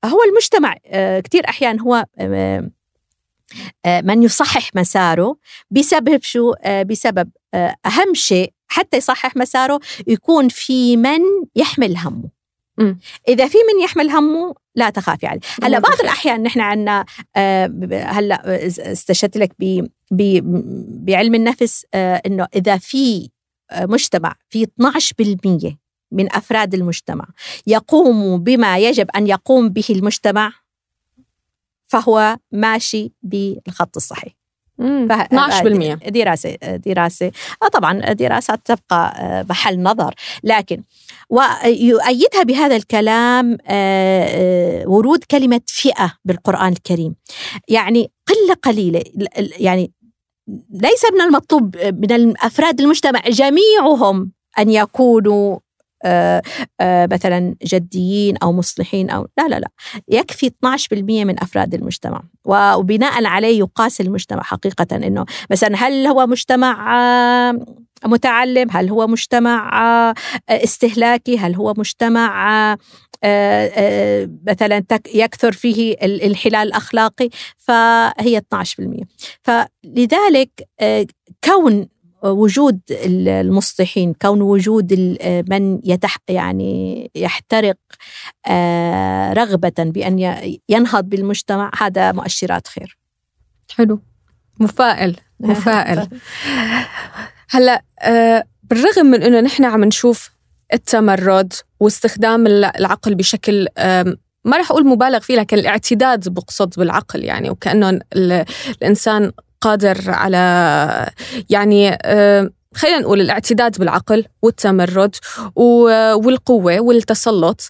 هو المجتمع كثير أحيان هو من يصحح مساره بسبب شو؟ بسبب أهم شيء حتى يصحح مساره يكون في من يحمل همه. إذا في من يحمل همه لا تخافي عليه. هلأ بعض الأحيان نحن عندنا هلأ استشهدت لك بعلم النفس إنه إذا في مجتمع في 12% من أفراد المجتمع. يقوم بما يجب أن يقوم به المجتمع فهو ماشي بالخط الصحيح. 12% دراسة دراسة. آه طبعا دراسات تبقى محل نظر. لكن ويؤيدها بهذا الكلام ورود كلمة فئة بالقرآن الكريم. يعني قلة قليلة يعني ليس من المطلوب من الأفراد المجتمع جميعهم أن يكونوا مثلا جديين أو مصلحين أو لا لا لا. يكفي 12% من أفراد المجتمع. وبناء عليه يقاس المجتمع حقيقه إنه مثلا هل هو مجتمع متعلم؟ هل هو مجتمع استهلاكي؟ هل هو مجتمع مثلا يكثر فيه الانحلال الأخلاقي؟ فهي 12% فلذلك كون وجود المصلحين كون وجود من يتح يعني يحترق رغبة بأن ينهض بالمجتمع هذا مؤشرات خير. حلو. مفائل مفائل. هلا بالرغم من إنه نحن عم نشوف التمرد واستخدام العقل بشكل ما رح أقول مبالغ فيه لكن الاعتداد بقصد بالعقل يعني وكأنه الإنسان قادر على يعني آه، خلينا نقول الاعتداد بالعقل والتمرد والقوة والتسلط.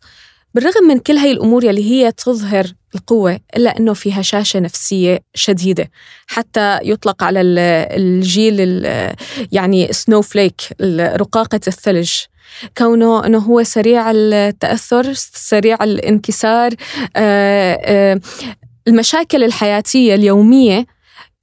بالرغم من كل هاي الأمور يلي هي تظهر القوة إلا أنه في هشاشة نفسية شديدة. حتى يطلق على الجيل يعني سنو فليك رقاقة الثلج. كونه أنه هو سريع التأثر سريع الانكسار آه، آه، المشاكل الحياتية اليومية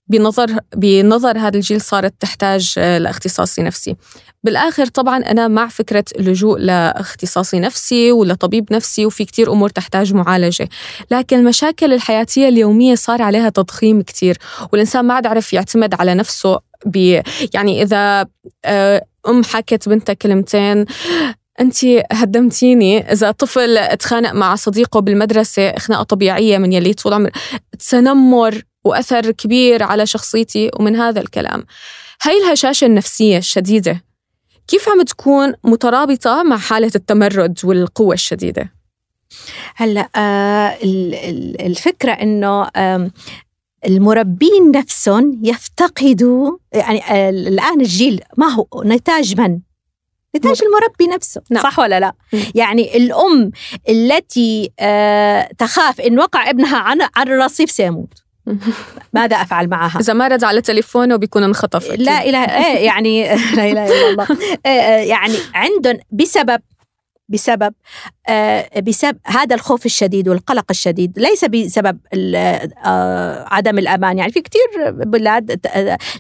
بنظر بنظر هذا الجيل صارت تحتاج آه، لاختصاصي نفسي. بالآخر طبعا أنا مع فكرة اللجوء لاختصاصي نفسي ولا طبيب نفسي وفي كتير أمور تحتاج معالجة. لكن المشاكل الحياتية اليومية صار عليها تضخيم كتير والإنسان ما عاد عرف يعتمد على نفسه بي يعني إذا آه، أم حكت بنتها كلمتين أنت هدمتيني. إذا طفل تخانق مع صديقه بالمدرسة خناقة طبيعية من يلي طول عمر. تنمر وأثر كبير على شخصيتي ومن هذا الكلام هاي الهشاشة النفسية الشديدة كيف عم تكون مترابطة مع حالة التمرد والقوة الشديدة؟ هلأ آه الفكرة إنه آه المربين نفسهم يفتقدوا يعني آه الآن الجيل ما هو نتاج من؟ نتاج المربي نفسه نعم. صح ولا لا م. يعني الأم التي آه تخاف إن وقع ابنها عن عن الرصيف سيموت ماذا أفعل معها؟ إذا ما رد على تليفونه بيكون انخطف لا إله إيه يعني لا إله إلا الله. إيه، إيه، يعني عندهم بسبب بسبب آه، بسبب هذا الخوف الشديد والقلق الشديد ليس بسبب آه، عدم الأمان. يعني في كثير بلاد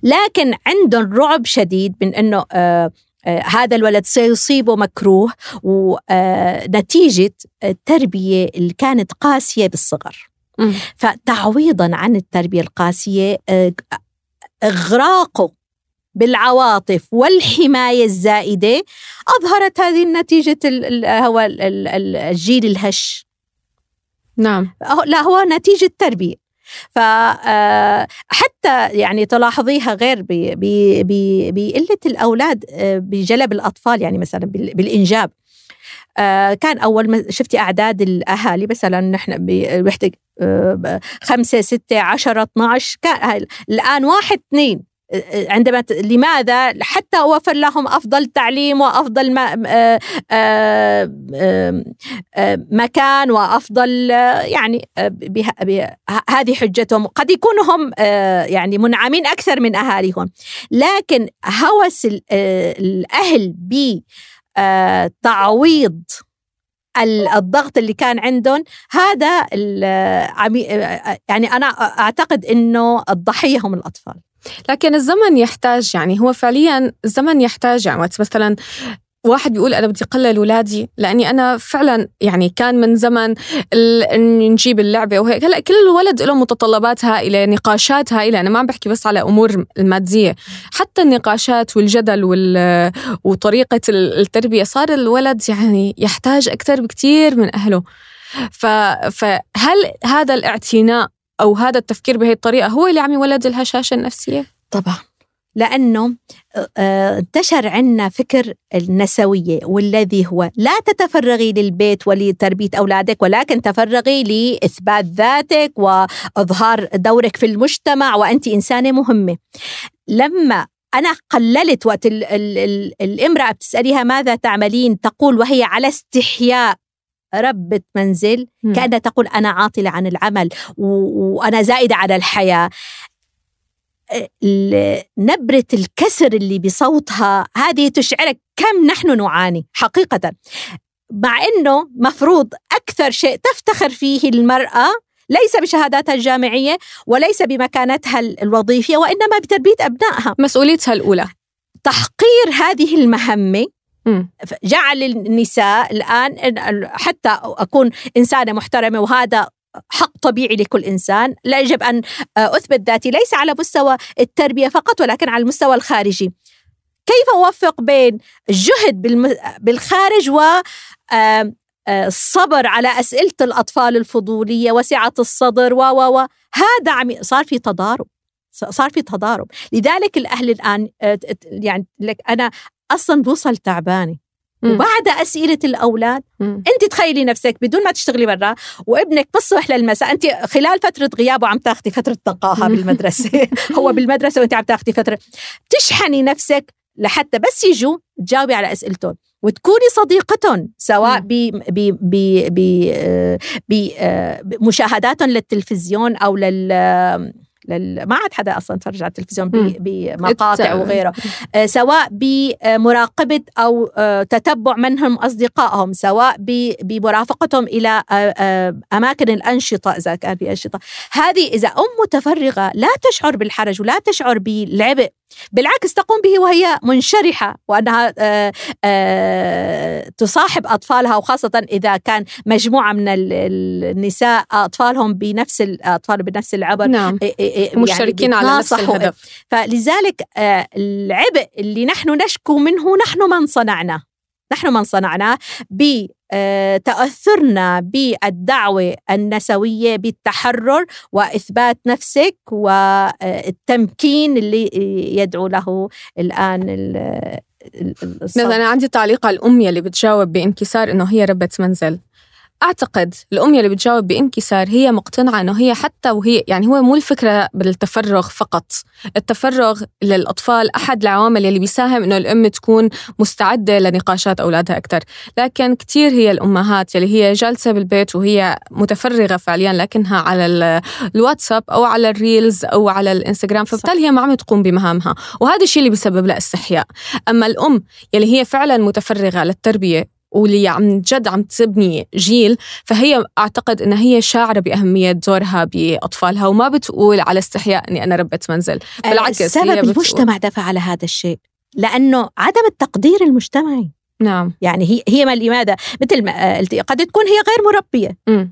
لكن عندهم رعب شديد من إنه آه، هذا الولد سيصيبه مكروه ونتيجة التربية اللي كانت قاسية بالصغر. فتعويضا عن التربية القاسية إغراقه بالعواطف والحماية الزائدة أظهرت هذه النتيجة هو الجيل الهش. نعم. لا هو نتيجة تربية فحتى آه، يعني تلاحظيها غير بقلة الأولاد آه، بجلب الأطفال يعني مثلا بالإنجاب. آه، كان أول ما شفتي أعداد الأهالي مثلا نحن بيحتاج خمسة ستة عشرة 12 كان الآن واحد اثنين عندما. لماذا حتى أوفر لهم أفضل تعليم وأفضل. آه، آه، آه، مكان وأفضل يعني. هذه حجتهم قد يكونوا هم يعني منعمين أكثر من أهاليهم لكن هوس الأهل بتعويض الضغط اللي كان عندهم. هذا يعني أنا أعتقد إنه الضحية هم الأطفال. لكن الزمن يحتاج يعني هو فعليا الزمن يحتاج يعني مثلا واحد بيقول أنا بدي أقلل اولادي لأني أنا فعلا يعني كان من زمن نجيب اللعبة وهيك. هلأ كل ولد له متطلبات هائلة نقاشات هائلة. أنا ما عم بحكي بس على أمور المادية. حتى النقاشات والجدل وال وطريقة التربية صار الولد يعني يحتاج أكثر بكثير من أهله. ف... فهل هذا الاعتناء أو هذا التفكير بهي الطريقة هو اللي عم يولد الهشاشة النفسية؟ طبعا. لأنه آه، انتشر عندنا فكر النسوية والذي هو لا تتفرغي للبيت ولتربية أولادك ولكن تفرغي لإثبات ذاتك وإظهار دورك في المجتمع وانت إنسانة مهمة. لما أنا قللت وقت ال ال ال الامرأة بتسأليها ماذا تعملين تقول وهي على استحياء ربة منزل كأنها تقول أنا عاطلة عن العمل وأنا زائدة على الحياة. نبرة الكسر اللي بصوتها. هذه تشعرك كم نحن نعاني حقيقة. مع أنه مفروض أكثر شيء تفتخر فيه المرأة ليس بشهاداتها الجامعية وليس بمكانتها الوظيفية وإنما بتربية أبنائها. مسؤوليتها الأولى. تحقير هذه المهمة جعل النساء الآن حتى أكون إنسانة محترمة وهذا حق طبيعي لكل إنسان. لا يجب أن أثبت ذاتي ليس على مستوى التربية فقط ولكن على المستوى الخارجي. كيف أوفق بين الجهد بالخارج و الصبر على أسئلة الأطفال الفضولية وسعة الصدر و و و. هذا عم صار في تضارب. صار في تضارب. لذلك الأهل الآن يعني لك أنا أصلا بوصل تعبانة. وبعد أسئلة الأولاد. أنت تخيلي نفسك بدون ما تشتغلي برا وابنك بالصبح للمساء أنت خلال فترة غيابه عم تاخذي فترة نقاهه بالمدرسة. هو بالمدرسة وأنت عم تاخذي فترة. تشحني نفسك لحتى بس يجوا تجاوبي على أسئلتهم وتكوني صديقتهم سواء بمشاهداتهم للتلفزيون أو لل ما عاد حدا أصلا تفرج على التلفزيون بمقاطع وغيره. آه، سواء بمراقبة أو آه، تتبع من هم أصدقائهم سواء بمرافقتهم إلى آه، أماكن الأنشطة إذا كان في أنشطة. هذه إذا أم متفرغة لا تشعر بالحرج ولا تشعر بالعبء بالعكس تقوم به وهي منشرحة وأنها آه، آه، تصاحب أطفالها وخاصة إذا كان مجموعة من النساء أطفالهم بنفس الأطفال بنفس العبر نعم. يعني مشتركين على نفس الهدف. فلذلك آه، العبء اللي نحن نشكو منه نحن من صنعناه نحن من صنعناه تأثرنا بالدعوة النسوية بالتحرر وإثبات نفسك والتمكين اللي يدعو له الآن مثلا عندي تعليق على الأم اللي بتجاوب بانكسار إنه هي ربة منزل. أعتقد الأم اللي بتجاوب بانكسار هي مقتنعة إنه هي حتى وهي يعني هو مو الفكرة بالتفرغ فقط. التفرغ للأطفال أحد العوامل اللي بيساهم إنه الأم تكون مستعدة لنقاشات أولادها أكثر لكن كثير هي الأمهات اللي هي جالسة بالبيت وهي متفرغة فعليا لكنها على الواتساب أو على الريلز أو على الإنستغرام فبالتالي هي ما عم تقوم بمهامها. وهذا الشيء اللي بيسبب لها استحياء أما الأم يلي هي فعلا متفرغة للتربية واللي عم جد عم تبني جيل فهي أعتقد إنها هي شاعرة بأهمية دورها بأطفالها وما بتقول على استحياء إني أنا ربة منزل. بالعكس السبب هي المجتمع دفع على هذا الشيء لأنه عدم التقدير المجتمعي. نعم. يعني هي هي ما لماذا؟ مثل ما قلتي قد تكون هي غير مربية. م.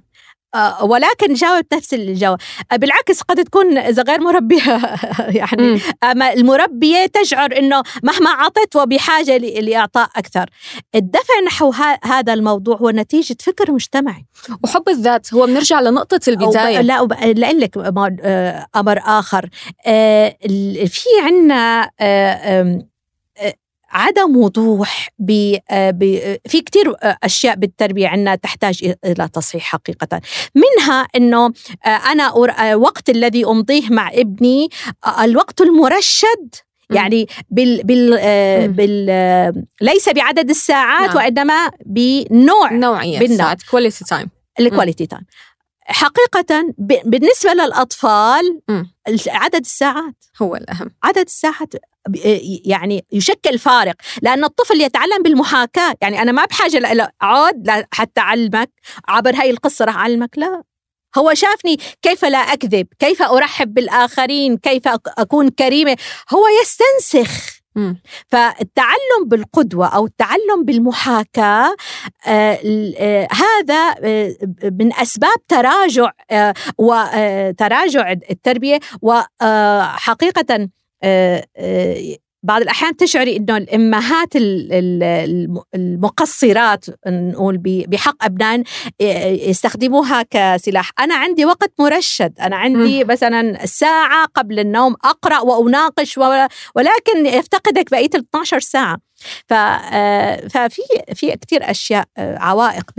آه، ولكن جاوبت نفس الجواب. آه، بالعكس قد تكون إذا غير مربية يعني أما المربية تشعر أنه مهما عطت وبحاجة لإعطاء أكثر. الدفع نحو هذا الموضوع هو نتيجة فكر مجتمعي. وحب الذات هو بنرجع لنقطة البداية. لا لأقول لك آه، أمر آخر. في عنا عدم وضوح ب في كثير أشياء بالتربية عندنا تحتاج إلى تصحيح حقيقة. منها إنه أنا وقت الذي أمضيه مع ابني الوقت المرشد يعني بال بال بال ليس بعدد الساعات نعم. وإنما بنوع نوعيه بالنوع. quality time ال quality time حقيقة بالنسبة للأطفال م. عدد الساعات. هو الأهم. عدد الساعات يعني يشكل فارق. لأن الطفل يتعلم بالمحاكاة. يعني أنا ما بحاجة لأقعد حتى أعلمك. عبر هاي القصة رح أعلمك. لا. هو شافني كيف لا أكذب كيف أرحب بالآخرين كيف أكون كريمة. هو يستنسخ. فالتعلم بالقدوة أو التعلم بالمحاكاة آه آه هذا آه من أسباب تراجع آه، وتراجع التربية. وحقيقة آه، آه، بعض الأحيان تشعري أنه الأمهات المقصرات نقول بحق أبنائهم يستخدموها كسلاح. أنا عندي وقت مرشد. أنا عندي مثلا ساعة قبل النوم أقرأ وأناقش ولكن يفتقدك بقية ال 12 ساعة آه، ففي في كثير أشياء آه، عوائق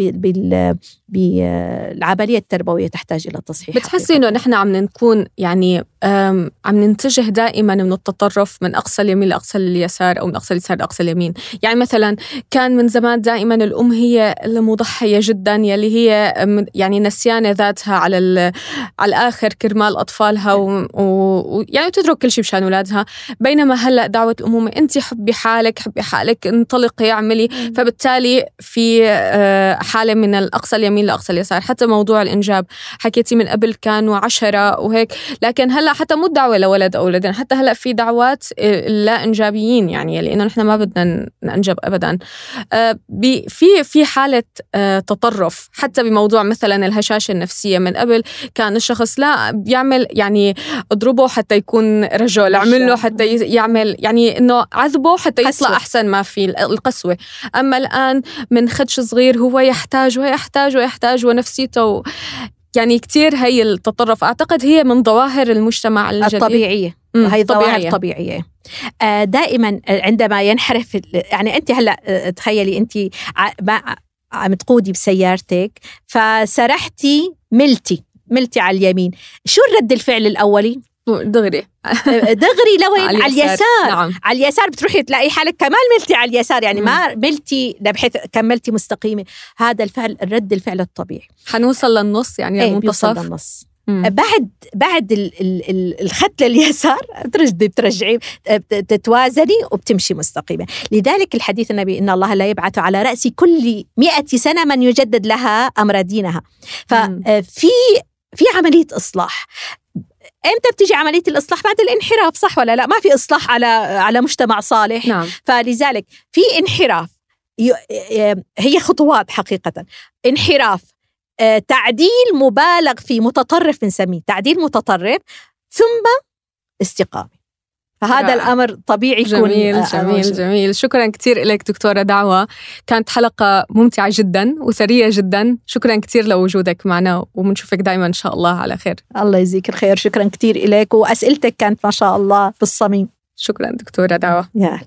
بالعملية التربوية تحتاج إلى تصحيح بتحسي إنه نحن عم نكون يعني عم ننتجه دائما من التطرف من أقصى اليمين لأقصى اليسار أو من أقصى اليسار لأقصى اليمين، يعني مثلا كان من زمان دائما الأم هي المضحية جدا يلي هي يعني نسيانة ذاتها على على الآخر كرمال أطفالها ويعني تترك كل شيء مشان أولادها، بينما هلأ دعوة الأمومة انت حبي حالك حبي حالك انطلقي اعملي. فبالتالي في آه، حالة من الأقصى اليمين لأقصى اليسار. حتى موضوع الإنجاب حكيتي من قبل كانوا عشرة وهيك. لكن هلأ حتى مو دعوة لولد أو ولدين حتى هلأ في دعوات آه، لا إنجابيين يعني لأنه نحن ما بدنا ننجب أبدا. آه، في في حالة تطرف حتى بموضوع مثلا الهشاشة النفسية من قبل كان الشخص لا بيعمل يعني اضربه حتى يكون رجل اعمل له حتى يعمل يعني إنه عذبه حتى يطلع أحسن ما في القسوة. أما الآن من خدش صغير هو يحتاج ويحتاج ويحتاج ونفسيته يعني كتير هي التطرف. أعتقد هي من ظواهر المجتمع الجديد. الطبيعية. وهي ظواهر طبيعية. آه، دائما عندما ينحرف يعني أنت هلأ آه، تخيلي أنت عم تقودي بسيارتك فسرحتي ملتي ملتي على اليمين. شو الرد الفعل الأولي؟ دغري. دغري لوين على اليسار. نعم. على اليسار بتروحي تلاقي حالك كمان ملتي على اليسار يعني ما ملتي بحيث كملتي مستقيمة. هذا الفعل الرد الفعل الطبيعي. حنوصل للنص يعني إيه المنتصف؟ للنص. مم. بعد بعد الخط لليسار بترجعي بترجعي تتوازني وبتمشي مستقيمة. لذلك الحديث النبي إن الله لا يبعث على رأس كل مئة سنة من يجدد لها أمر دينها. ففي في عملية إصلاح. إمتى بتيجي عملية الإصلاح؟ بعد الانحراف صح ولا لا؟ ما في إصلاح على على مجتمع صالح. نعم. فلذلك في انحراف. هي خطوات حقيقة. انحراف آه، تعديل مبالغ فيه متطرف بنسميه تعديل متطرف ثم استقامه فهذا الأمر طبيعي جميل يكون جميل جميل, جميل. شكرا كثير لك دكتورة دعوة. كانت حلقة ممتعة جدا وثرية جدا. شكرا كثير لوجودك معنا وبنشوفك دائما إن شاء الله على خير. الله يجزيك الخير. شكرا كثير لك وأسئلتك كانت ما شاء الله في الصميم. شكرا دكتورة دعوة. يعني